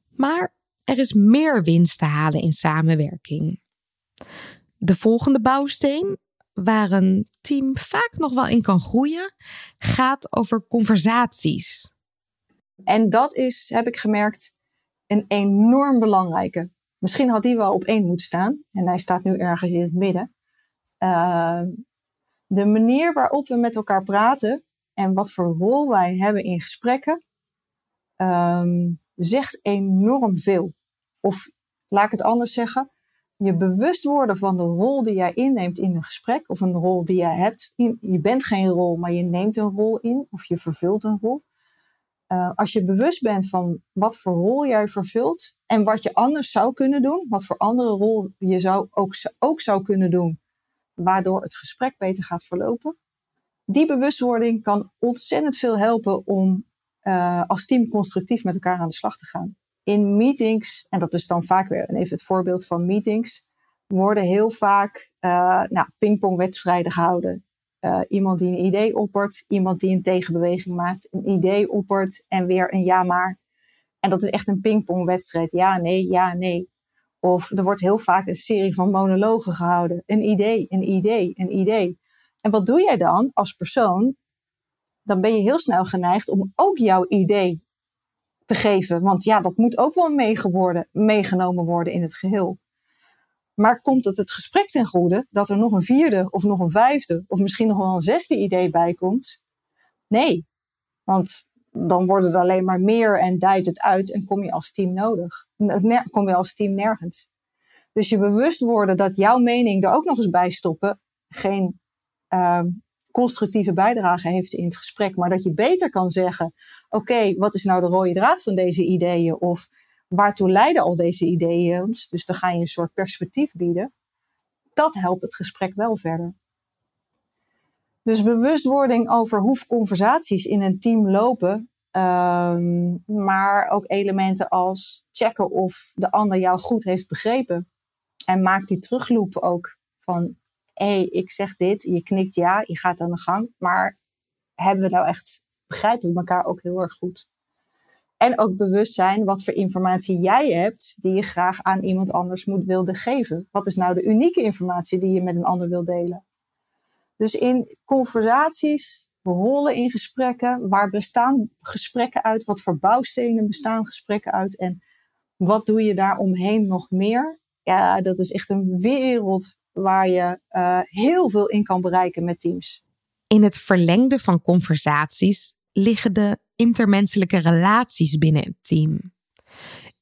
Maar er is meer winst te halen in samenwerking. De volgende bouwsteen waar een team vaak nog wel in kan groeien, gaat over conversaties. En dat is, heb ik gemerkt, een enorm belangrijke. Misschien had die wel op één moeten staan. En hij staat nu ergens in het midden. Uh, de manier waarop we met elkaar praten en wat voor rol wij hebben in gesprekken, um, zegt enorm veel. Of laat ik het anders zeggen, je bewust worden van de rol die jij inneemt in een gesprek, of een rol die jij hebt. Je bent geen rol, maar je neemt een rol in, of je vervult een rol. Uh, als je bewust bent van wat voor rol jij vervult en wat je anders zou kunnen doen, wat voor andere rol je zou ook, zou kunnen doen, waardoor het gesprek beter gaat verlopen. Die bewustwording kan ontzettend veel helpen om uh, als team constructief met elkaar aan de slag te gaan in meetings, en dat is dan vaak weer even het voorbeeld van meetings, worden heel vaak uh, nou, pingpongwedstrijden gehouden. Uh, iemand die een idee oppert, iemand die een tegenbeweging maakt, een idee oppert en weer een ja maar. En dat is echt een pingpongwedstrijd. Ja, nee, ja, nee. Of er wordt heel vaak een serie van monologen gehouden. Een idee, een idee, een idee. En wat doe jij dan als persoon? Dan ben je heel snel geneigd om ook jouw idee te geven. Want ja, dat moet ook wel meegenomen worden in het geheel. Maar komt het het gesprek ten goede dat er nog een vierde of nog een vijfde of misschien nog wel een zesde idee bij komt? Nee, want dan wordt het alleen maar meer en dijt het uit en kom je als team nodig. Kom je als team nergens. Dus je bewust worden dat jouw mening er ook nog eens bij stoppen geen uh, constructieve bijdrage heeft in het gesprek, maar dat je beter kan zeggen: Oké, wat is nou de rode draad van deze ideeën? Of waartoe leiden al deze ideeën ons? Dus dan ga je een soort perspectief bieden. Dat helpt het gesprek wel verder. Dus bewustwording over hoe conversaties in een team lopen, um, maar ook elementen als checken of de ander jou goed heeft begrepen. En maak die terugloop ook van, hé, hey, ik zeg dit, je knikt ja, je gaat aan de gang, maar hebben we nou echt, begrijpen we elkaar ook heel erg goed? En ook bewust zijn wat voor informatie jij hebt die je graag aan iemand anders moet wilde geven. Wat is nou de unieke informatie die je met een ander wil delen? Dus in conversaties, rollen in gesprekken, waar bestaan gesprekken uit? Wat voor bouwstenen bestaan gesprekken uit? En wat doe je daar omheen nog meer? Ja, dat is echt een wereld waar je uh, heel veel in kan bereiken met teams. In het verlengde van conversaties liggen de intermenselijke relaties binnen het team.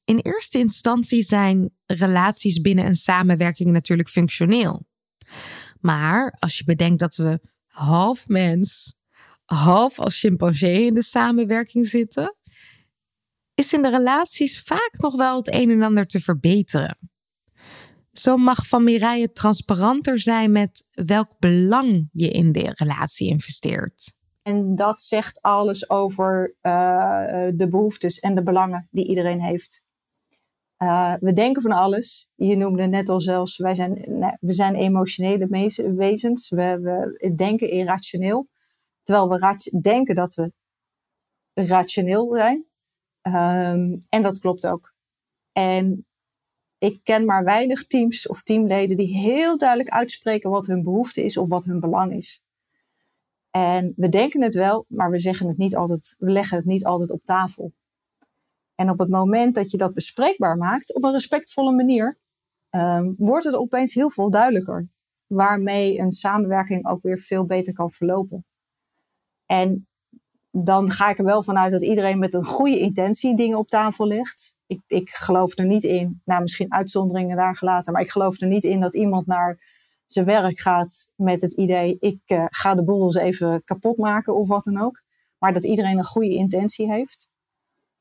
In eerste instantie zijn relaties binnen een samenwerking natuurlijk functioneel. Maar als je bedenkt dat we half mens, half als chimpansee in de samenwerking zitten, is in de relaties vaak nog wel het een en ander te verbeteren. Zo mag Van Mireille transparanter zijn met welk belang je in de relatie investeert. En dat zegt alles over uh, de behoeftes en de belangen die iedereen heeft. Uh, we denken van alles. Je noemde net al zelfs, wij zijn, we zijn emotionele wezens. We, we denken irrationeel. Terwijl we denken dat we rationeel zijn. Um, en dat klopt ook. En ik ken maar weinig teams of teamleden die heel duidelijk uitspreken wat hun behoefte is of wat hun belang is. En we denken het wel, maar we zeggen het niet altijd, we leggen het niet altijd op tafel. En op het moment dat je dat bespreekbaar maakt, op een respectvolle manier, um, wordt het opeens heel veel duidelijker. Waarmee een samenwerking ook weer veel beter kan verlopen. En dan ga ik er wel vanuit dat iedereen met een goede intentie dingen op tafel legt. Ik, ik geloof er niet in, nou misschien uitzonderingen daar gelaten, maar ik geloof er niet in dat iemand naar zijn werk gaat met het idee: ik uh, ga de boel eens even kapot maken of wat dan ook. Maar dat iedereen een goede intentie heeft.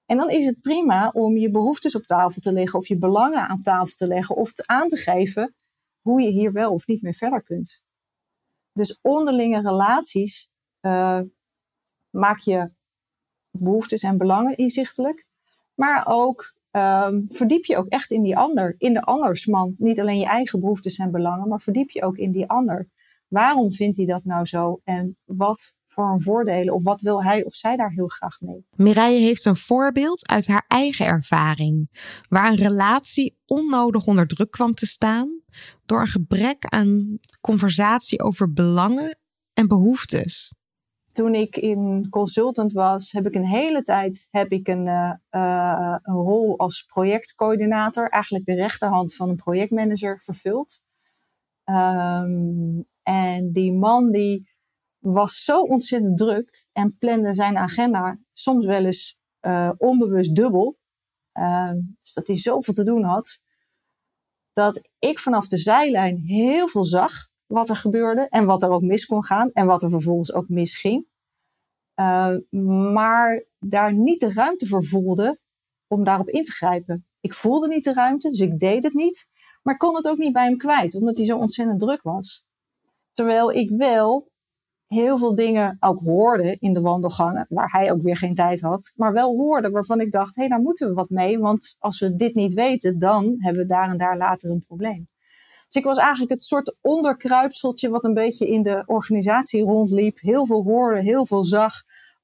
En dan is het prima om je behoeftes op tafel te leggen of je belangen aan tafel te leggen of te aan te geven hoe je hier wel of niet mee verder kunt. Dus onderlinge relaties uh, maak je behoeftes en belangen inzichtelijk, maar ook um, verdiep je ook echt in die ander, in de andersman. Niet alleen je eigen behoeftes en belangen, maar verdiep je ook in die ander. Waarom vindt hij dat nou zo en wat voor een voordelen of wat wil hij of zij daar heel graag mee? Mireille heeft een voorbeeld uit haar eigen ervaring, waar een relatie onnodig onder druk kwam te staan door een gebrek aan conversatie over belangen en behoeftes toen ik in consultant was, heb ik een hele tijd heb ik een, uh, een rol als projectcoördinator, eigenlijk de rechterhand van een projectmanager, vervuld. Um, en die man die was zo ontzettend druk en plande zijn agenda soms wel eens uh, onbewust dubbel. dus dat hij zoveel te doen had, dat ik vanaf de zijlijn heel veel zag wat er gebeurde en wat er ook mis kon gaan en wat er vervolgens ook misging. Uh, maar daar niet de ruimte voor voelde om daarop in te grijpen. Ik voelde niet de ruimte, dus ik deed het niet. Maar kon het ook niet bij hem kwijt, omdat hij zo ontzettend druk was. Terwijl ik wel heel veel dingen ook hoorde in de wandelgangen, waar hij ook weer geen tijd had, maar wel hoorde waarvan ik dacht, hé, hey, daar moeten we wat mee, want als we dit niet weten, dan hebben we daar en daar later een probleem. Dus ik was eigenlijk het soort onderkruipseltje wat een beetje in de organisatie rondliep. Heel veel hoorde, heel veel zag.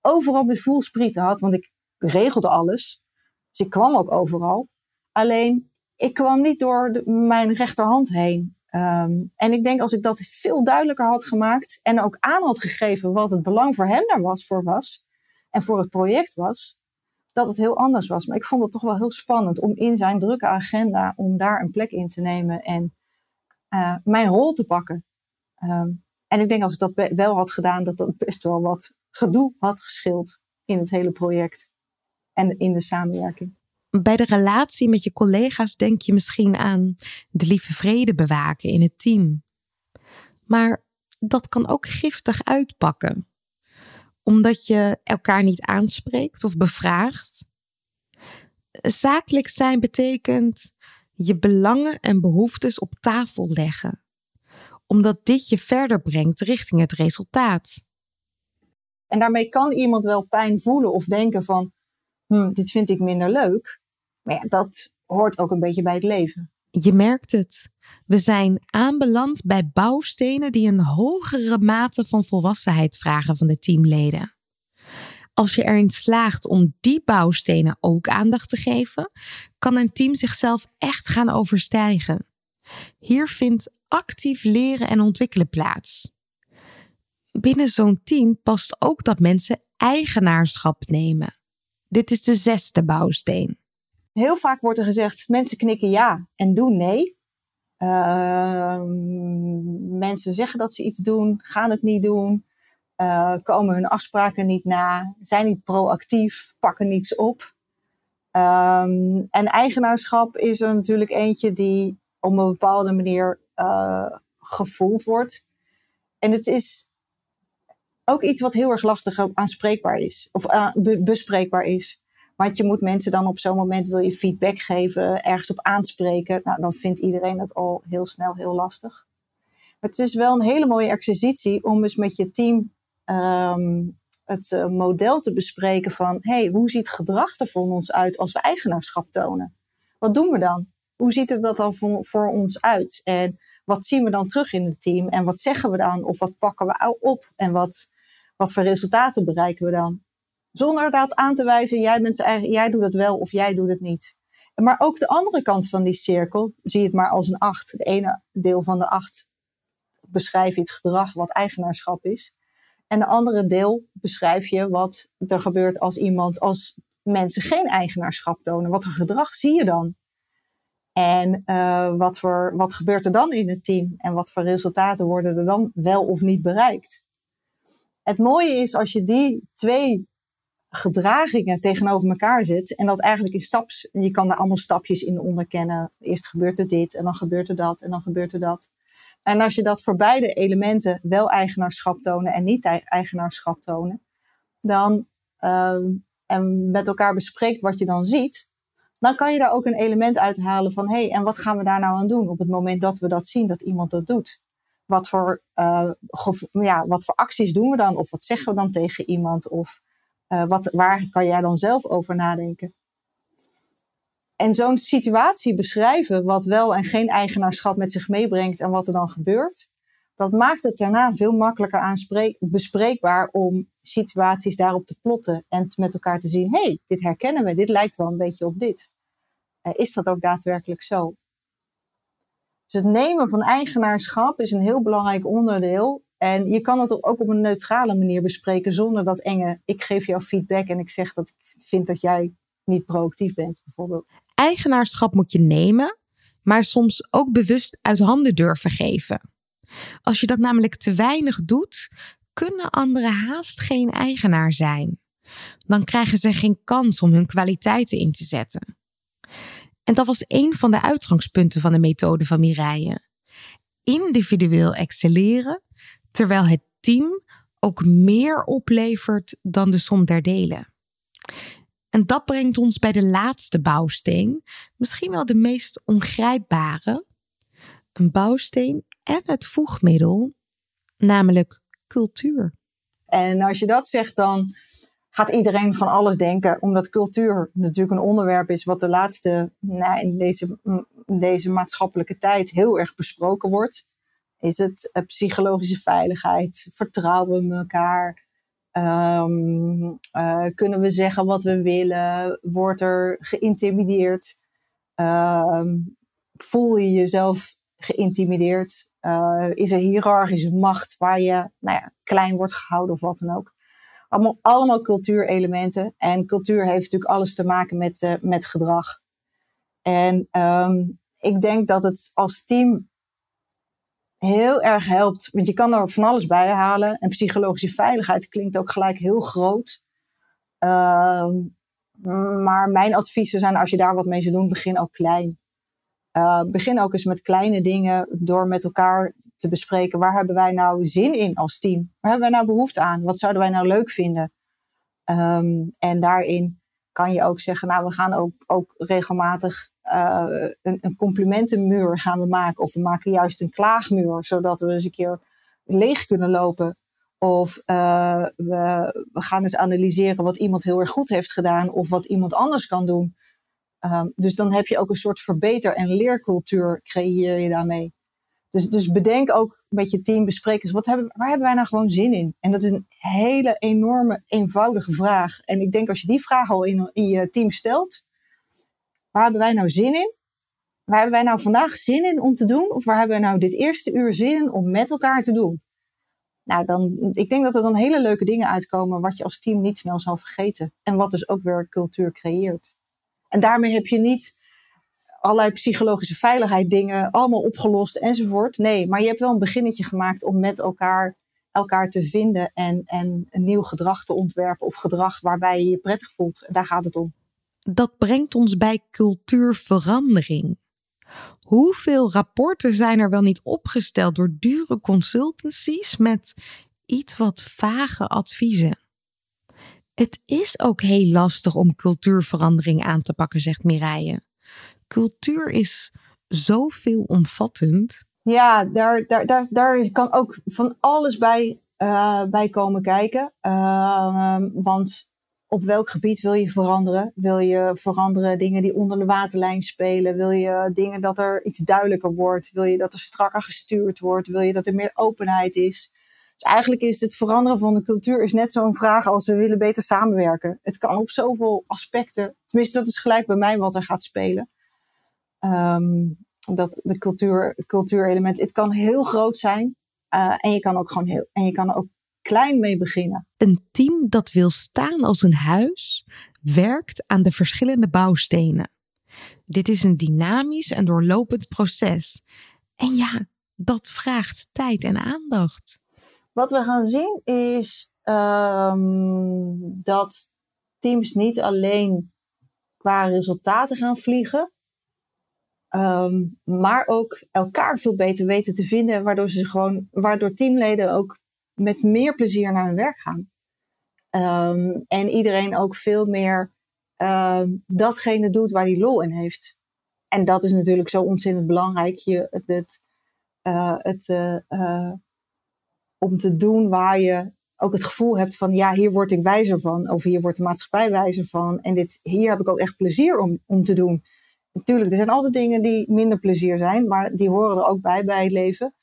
Overal mijn voelsprieten had, want ik regelde alles. Dus ik kwam ook overal. Alleen, ik kwam niet door mijn rechterhand heen. Ehm, en ik denk als ik dat veel duidelijker had gemaakt en ook aan had gegeven wat het belang voor hem daar was, voor was en voor het project was, dat het heel anders was. Maar ik vond het toch wel heel spannend om in zijn drukke agenda, om daar een plek in te nemen en uh, mijn rol te pakken. Um, en ik denk als ik dat wel had gedaan, dat dat best wel wat gedoe had geschild in het hele project en in de samenwerking. Bij de relatie met je collega's denk je misschien aan de lieve vrede bewaken in het team. Maar dat kan ook giftig uitpakken, omdat je elkaar niet aanspreekt of bevraagt. Zakelijk zijn betekent je belangen en behoeftes op tafel leggen, omdat dit je verder brengt richting het resultaat. En daarmee kan iemand wel pijn voelen of denken van, hm, dit vind ik minder leuk. Maar ja, dat hoort ook een beetje bij het leven. Je merkt het. We zijn aanbeland bij bouwstenen die een hogere mate van volwassenheid vragen van de teamleden. Als je erin slaagt om die bouwstenen ook aandacht te geven, kan een team zichzelf echt gaan overstijgen. Hier vindt actief leren en ontwikkelen plaats. Binnen zo'n team past ook dat mensen eigenaarschap nemen. Dit is de zesde bouwsteen. Heel vaak wordt er gezegd: mensen knikken ja en doen nee. Uh, mensen zeggen dat ze iets doen, gaan het niet doen, uh, komen hun afspraken niet na, zijn niet proactief, pakken niets op. Um, en eigenaarschap is er natuurlijk eentje die op een bepaalde manier uh, gevoeld wordt. En het is ook iets wat heel erg lastig aanspreekbaar is, of bespreekbaar is. Want je moet mensen dan op zo'n moment wil je feedback geven, ergens op aanspreken. Nou, dan vindt iedereen het al heel snel heel lastig. Maar het is wel een hele mooie exercitie om eens met je team um, het uh, model te bespreken van hey, hoe ziet gedrag er voor ons uit als we eigenaarschap tonen? Wat doen we dan? Hoe ziet er dat dan voor, voor ons uit? En wat zien we dan terug in het team? En wat zeggen we dan? Of wat pakken we op? En wat, wat voor resultaten bereiken we dan? Zonder dat aan te wijzen, jij, bent jij doet het wel of jij doet het niet. Maar ook de andere kant van die cirkel, zie het maar als een acht. Het ene deel van de acht beschrijf je het gedrag wat eigenaarschap is. En de andere deel beschrijf je wat er gebeurt als iemand, als mensen geen eigenaarschap tonen. Wat voor gedrag zie je dan? En uh, wat, voor, wat gebeurt er dan in het team? En wat voor resultaten worden er dan wel of niet bereikt? Het mooie is als je die twee gedragingen tegenover elkaar zet. En dat eigenlijk in staps, je kan daar allemaal stapjes in onderkennen. Eerst gebeurt er dit en dan gebeurt er dat en dan gebeurt er dat. En als je dat voor beide elementen wel eigenaarschap tonen en niet eigenaarschap tonen, dan uh, en met elkaar bespreekt wat je dan ziet, dan kan je daar ook een element uithalen van hé, hey, en wat gaan we daar nou aan doen op het moment dat we dat zien, dat iemand dat doet? Wat voor, uh, ja, wat voor acties doen we dan? Of wat zeggen we dan tegen iemand? Of uh, wat, waar kan jij dan zelf over nadenken? En zo'n situatie beschrijven, wat wel en geen eigenaarschap met zich meebrengt en wat er dan gebeurt, dat maakt het daarna veel makkelijker bespreekbaar om situaties daarop te plotten en met elkaar te zien: hé, hey, dit herkennen we, dit lijkt wel een beetje op dit. Uh, is dat ook daadwerkelijk zo? Dus het nemen van eigenaarschap is een heel belangrijk onderdeel. En je kan het ook op een neutrale manier bespreken zonder dat enge. Ik geef jou feedback en ik zeg dat ik vind dat jij niet proactief bent, bijvoorbeeld. Eigenaarschap moet je nemen, maar soms ook bewust uit handen durven geven. Als je dat namelijk te weinig doet, kunnen anderen haast geen eigenaar zijn. Dan krijgen ze geen kans om hun kwaliteiten in te zetten. En dat was een van de uitgangspunten van de methode van Mireille. Individueel excelleren, terwijl het team ook meer oplevert dan de som der delen. En dat brengt ons bij de laatste bouwsteen, misschien wel de meest ongrijpbare. Een bouwsteen en het voegmiddel, namelijk cultuur. En als je dat zegt, dan gaat iedereen van alles denken, omdat cultuur natuurlijk een onderwerp is wat de laatste, nou, in deze deze maatschappelijke tijd heel erg besproken wordt. Is het uh, psychologische veiligheid, vertrouwen in elkaar, Um, uh, kunnen we zeggen wat we willen? Wordt er geïntimideerd? Um, voel je jezelf geïntimideerd? Uh, is er hiërarchische macht waar je nou ja, klein wordt gehouden of wat dan ook? Allemaal, allemaal cultuurelementen. En cultuur heeft natuurlijk alles te maken met, uh, met gedrag. En um, ik denk dat het als team heel erg helpt. Want je kan er van alles bij halen. En psychologische veiligheid klinkt ook gelijk heel groot. Uh, maar mijn adviezen zijn, als je daar wat mee zou doen, begin ook klein. Uh, begin ook eens met kleine dingen door met elkaar te bespreken. Waar hebben wij nou zin in als team? Waar hebben wij nou behoefte aan? Wat zouden wij nou leuk vinden? Um, en daarin kan je ook zeggen, nou, we gaan ook, ook regelmatig uh, een, complimentenmuur gaan we maken. Of we maken juist een klaagmuur, zodat we eens een keer leeg kunnen lopen. Of uh, we, we, gaan eens analyseren wat iemand heel erg goed heeft gedaan of wat iemand anders kan doen. Um, dus dan heb je ook een soort verbeter- en leercultuur creëer je daarmee. Dus, dus bedenk ook met je team, bespreken wat hebben, waar hebben wij nou gewoon zin in? En dat is een hele enorme, eenvoudige vraag. En ik denk als je die vraag al in je team stelt, Waar hebben wij nou zin in? Waar hebben wij nou vandaag zin in om te doen? Of waar hebben wij nou dit eerste uur zin in om met elkaar te doen? Nou, dan, ik denk dat er dan hele leuke dingen uitkomen wat je als team niet snel zal vergeten. En wat dus ook weer cultuur creëert. En daarmee heb je niet allerlei psychologische veiligheid dingen allemaal opgelost enzovoort. Nee, maar je hebt wel een beginnetje gemaakt om met elkaar elkaar te vinden en, en een nieuw gedrag te ontwerpen of gedrag waarbij je je prettig voelt. Daar gaat het om dat brengt ons bij cultuurverandering. Hoeveel rapporten zijn er wel niet opgesteld door dure consultancies met iets wat vage adviezen? Het is ook heel lastig om cultuurverandering aan te pakken, zegt Mireille. Cultuur is zo veelomvattend. Ja, daar, daar, daar, daar kan ook van alles bij, uh, bij komen kijken. Uh, want op welk gebied wil je veranderen? Wil je veranderen dingen die onder de waterlijn spelen? Wil je dingen dat er iets duidelijker wordt? Wil je dat er strakker gestuurd wordt? Wil je dat er meer openheid is? Dus eigenlijk is het veranderen van de cultuur is net zo'n vraag als we willen beter samenwerken. Het kan op zoveel aspecten. Tenminste, dat is gelijk bij mij wat er gaat spelen. Um, dat de cultuur, cultuurelement, het kan heel groot zijn. Uh, en je kan ook gewoon heel, en je kan ook klein mee beginnen. Een team dat wil staan als een huis, werkt aan de verschillende bouwstenen. Dit is een dynamisch en doorlopend proces. En ja, dat vraagt tijd en aandacht. Wat we gaan zien is um, dat teams niet alleen qua resultaten gaan vliegen, um, maar ook elkaar veel beter weten te vinden, waardoor ze gewoon, waardoor teamleden ook met meer plezier naar hun werk gaan. Um, en iedereen ook veel meer um, datgene doet waar hij lol in heeft. En dat is natuurlijk zo ontzettend belangrijk. Je, het, het, uh, het uh, uh, om te doen waar je ook het gevoel hebt van ja, hier word ik wijzer van. Of hier wordt de maatschappij wijzer van. En dit, hier heb ik ook echt plezier om, om te doen. Natuurlijk, er zijn altijd dingen die minder plezier zijn, maar die horen er ook bij bij het leven.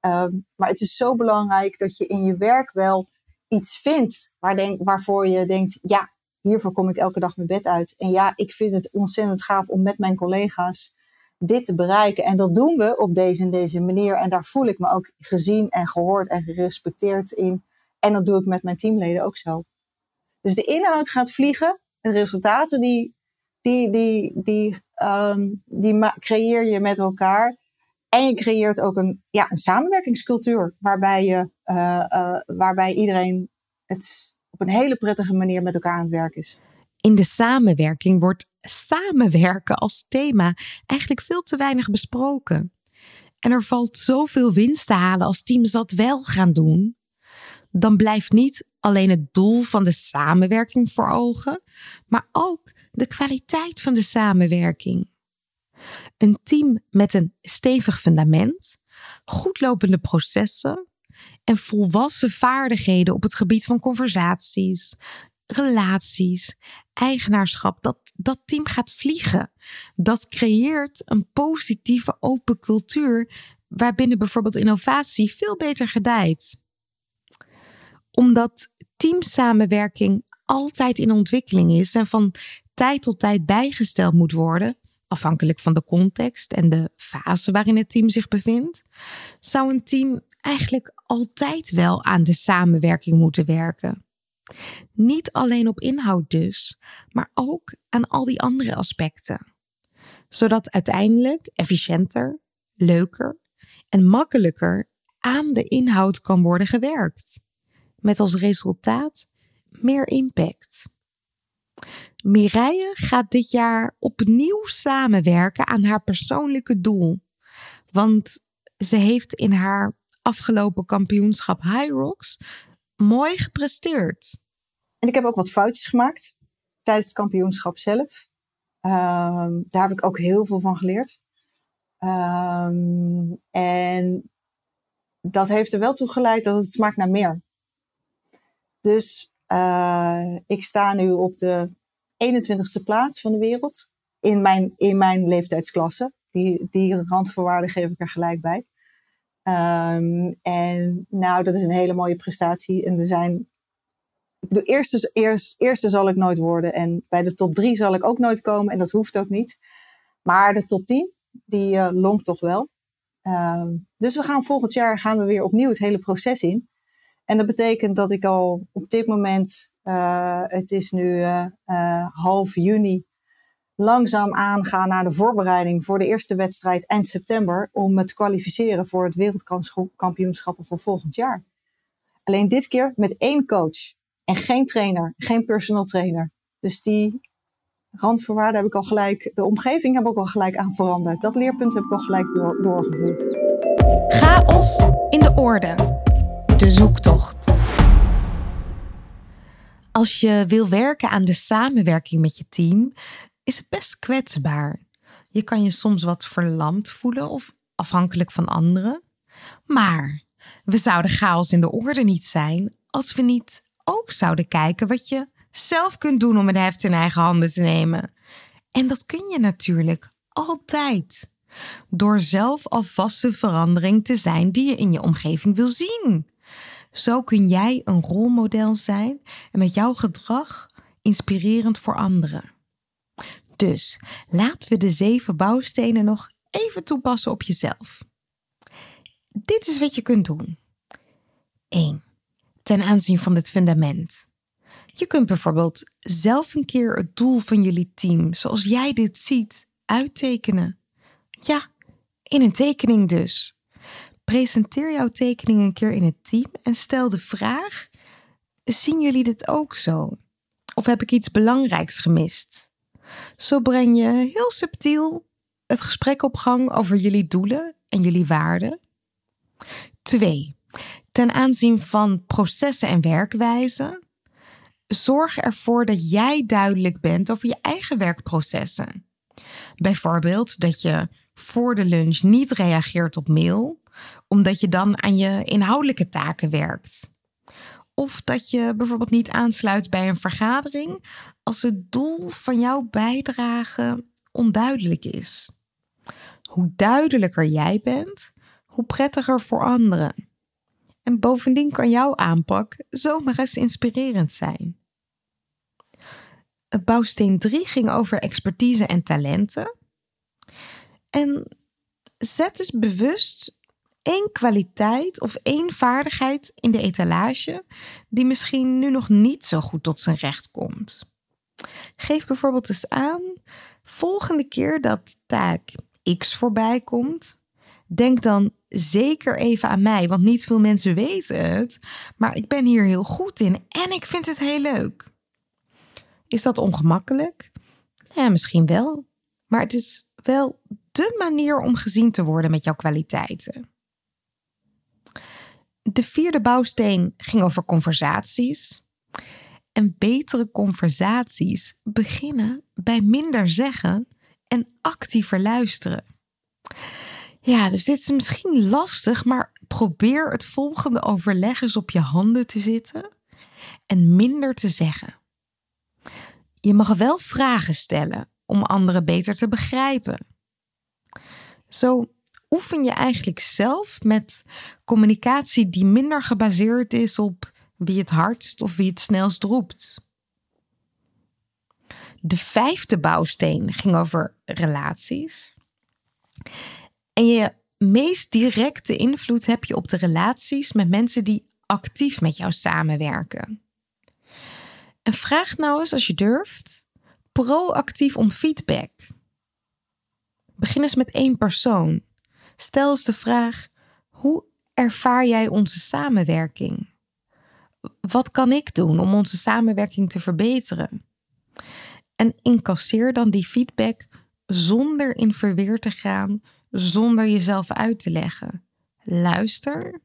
Um, maar het is zo belangrijk dat je in je werk wel iets vindt waar denk, waarvoor je denkt, ja, hiervoor kom ik elke dag mijn bed uit. En ja, ik vind het ontzettend gaaf om met mijn collega's dit te bereiken. En dat doen we op deze en deze manier. En daar voel ik me ook gezien en gehoord en gerespecteerd in. En dat doe ik met mijn teamleden ook zo. Dus de inhoud gaat vliegen. De resultaten die, die, die, die, um, die creëer je met elkaar. En je creëert ook een, ja, een samenwerkingscultuur waarbij, je, uh, uh, waarbij iedereen het op een hele prettige manier met elkaar aan het werk is. In de samenwerking wordt samenwerken als thema eigenlijk veel te weinig besproken. En er valt zoveel winst te halen als teams dat wel gaan doen. Dan blijft niet alleen het doel van de samenwerking voor ogen, maar ook de kwaliteit van de samenwerking. Een team met een stevig fundament, goedlopende processen en volwassen vaardigheden op het gebied van conversaties, relaties eigenaarschap, dat dat team gaat vliegen. Dat creëert een positieve open cultuur waarbinnen bijvoorbeeld innovatie veel beter gedijt. Omdat teamsamenwerking altijd in ontwikkeling is en van tijd tot tijd bijgesteld moet worden, afhankelijk van de context en de fase waarin het team zich bevindt, zou een team eigenlijk altijd wel aan de samenwerking moeten werken. Niet alleen op inhoud dus, maar ook aan al die andere aspecten. Zodat uiteindelijk efficiënter, leuker en makkelijker aan de inhoud kan worden gewerkt. Met als resultaat meer impact. Mireille gaat dit jaar opnieuw samenwerken aan haar persoonlijke doel. Want ze heeft in haar afgelopen kampioenschap High Rocks mooi gepresteerd. En ik heb ook wat foutjes gemaakt tijdens het kampioenschap zelf. Ehm, daar heb ik ook heel veel van geleerd. Ehm, en dat heeft er wel toe geleid dat het smaakt naar meer. Dus uh, ik sta nu op de 21ste plaats van de wereld in mijn, in mijn leeftijdsklasse. Die, die randvoorwaarden geef ik er gelijk bij. Um, en nou, dat is een hele mooie prestatie. En er zijn. Ik bedoel, eerste, eerst, eerste zal ik nooit worden. En bij de top drie zal ik ook nooit komen. En dat hoeft ook niet. Maar de top 10, die uh, longt toch wel. Um, dus we gaan volgend jaar gaan we weer opnieuw het hele proces in. En dat betekent dat ik al op dit moment, het is nu uh, uh, half juni, langzaam aanga naar de voorbereiding voor de eerste wedstrijd eind september. Om me te kwalificeren voor het wereldkampioenschappen voor volgend jaar. Alleen dit keer met één coach en geen trainer, geen personal trainer. Dus die randvoorwaarden heb ik al gelijk, de omgeving heb ik al gelijk aan veranderd. Dat leerpunt heb ik al gelijk door, doorgevoerd. Chaos in de orde de zoektocht. Als je wil werken aan de samenwerking met je team, is het best kwetsbaar. Je kan je soms wat verlamd voelen of afhankelijk van anderen. Maar we zouden chaos in de orde niet zijn als we niet ook zouden kijken wat je zelf kunt doen om het heft in eigen handen te nemen. En dat kun je natuurlijk altijd. Door zelf alvast de verandering te zijn die je in je omgeving wil zien. Zo kun jij een rolmodel zijn en met jouw gedrag inspirerend voor anderen. Dus laten we de zeven bouwstenen nog even toepassen op jezelf. Dit is wat je kunt doen. 1. Ten aanzien van het fundament. Je kunt bijvoorbeeld zelf een keer het doel van jullie team, zoals jij dit ziet, uittekenen. Ja, in een tekening dus. Presenteer jouw tekening een keer in het team en stel de vraag: zien jullie dit ook zo? Of heb ik iets belangrijks gemist? Zo breng je heel subtiel het gesprek op gang over jullie doelen en jullie waarden. 2. Ten aanzien van processen en werkwijzen. Zorg ervoor dat jij duidelijk bent over je eigen werkprocessen. Bijvoorbeeld dat je voor de lunch niet reageert op mail, omdat je dan aan je inhoudelijke taken werkt. Of dat je bijvoorbeeld niet aansluit bij een vergadering als het doel van jouw bijdrage onduidelijk is. Hoe duidelijker jij bent, hoe prettiger voor anderen. En bovendien kan jouw aanpak zomaar eens inspirerend zijn. Bouwsteen 3 ging over expertise en talenten. En zet dus bewust één kwaliteit of één vaardigheid in de etalage die misschien nu nog niet zo goed tot zijn recht komt. Geef bijvoorbeeld eens aan, volgende keer dat taak X voorbij komt, denk dan zeker even aan mij, want niet veel mensen weten het, maar ik ben hier heel goed in en ik vind het heel leuk. Is dat ongemakkelijk? Ja, misschien wel, maar het is wel de manier om gezien te worden met jouw kwaliteiten. De vierde bouwsteen ging over conversaties. En betere conversaties beginnen bij minder zeggen en actiever luisteren. Ja, dus dit is misschien lastig, maar probeer het volgende overleg eens op je handen te zitten en minder te zeggen. je mag wel vragen stellen om anderen beter te begrijpen. Zo oefen je eigenlijk zelf met communicatie die minder gebaseerd is op wie het hardst of wie het snelst roept. De vijfde bouwsteen ging over relaties. En je meest directe invloed heb je op de relaties met mensen die actief met jou samenwerken. En vraag nou eens als je durft, proactief om feedback. Begin eens met één persoon. Stel eens de vraag: hoe ervaar jij onze samenwerking? Wat kan ik doen om onze samenwerking te verbeteren? En incasseer dan die feedback zonder in verweer te gaan, zonder jezelf uit te leggen. Luister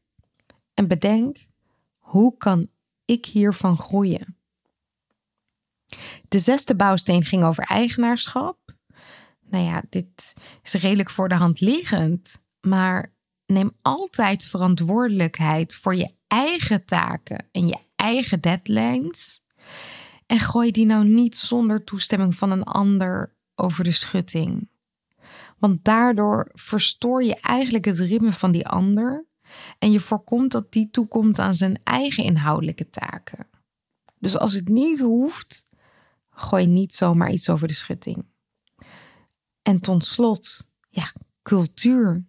en bedenk: hoe kan ik hiervan groeien? De zesde bouwsteen ging over eigenaarschap. Nou ja, dit is redelijk voor de hand liggend, maar neem altijd verantwoordelijkheid voor je eigen taken en je eigen deadlines. En gooi die nou niet zonder toestemming van een ander over de schutting. Want daardoor verstoor je eigenlijk het ritme van die ander en je voorkomt dat die toekomt aan zijn eigen inhoudelijke taken. Dus als het niet hoeft, gooi niet zomaar iets over de schutting. En tot slot, ja, cultuur.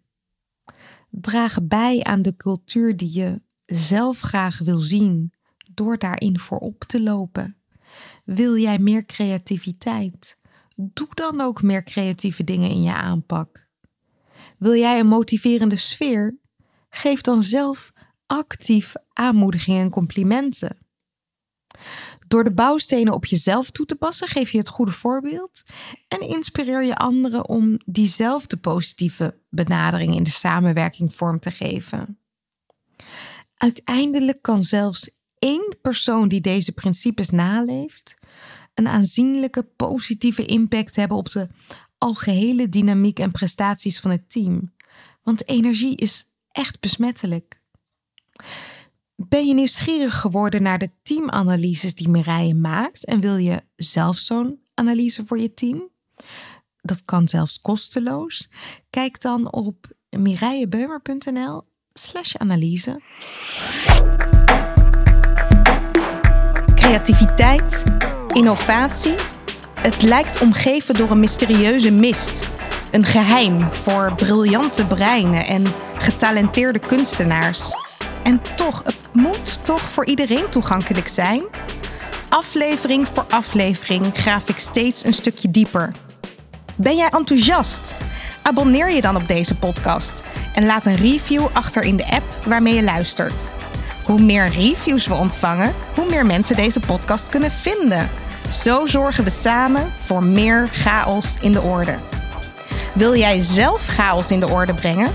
Draag bij aan de cultuur die je zelf graag wil zien door daarin voorop te lopen. Wil jij meer creativiteit? Doe dan ook meer creatieve dingen in je aanpak. Wil jij een motiverende sfeer? Geef dan zelf actief aanmoedigingen en complimenten. Door de bouwstenen op jezelf toe te passen, geef je het goede voorbeeld en inspireer je anderen om diezelfde positieve benadering in de samenwerking vorm te geven. Uiteindelijk kan zelfs één persoon die deze principes naleeft, een aanzienlijke positieve impact hebben op de algehele dynamiek en prestaties van het team. Want energie is echt besmettelijk. Ben je nieuwsgierig geworden naar de teamanalyses die Mireille maakt en wil je zelf zo'n analyse voor je team? Dat kan zelfs kosteloos. Kijk dan op mireillebeumer.nl slash analyse. Creativiteit, innovatie. Het lijkt omgeven door een mysterieuze mist. Een geheim voor briljante breinen en getalenteerde kunstenaars. En toch, het moet toch voor iedereen toegankelijk zijn? Aflevering voor aflevering graaf ik steeds een stukje dieper. Ben jij enthousiast? Abonneer je dan op deze podcast en laat een review achter in de app waarmee je luistert. Hoe meer reviews we ontvangen, hoe meer mensen deze podcast kunnen vinden. Zo zorgen we samen voor meer chaos in de orde. Wil jij zelf chaos in de orde brengen?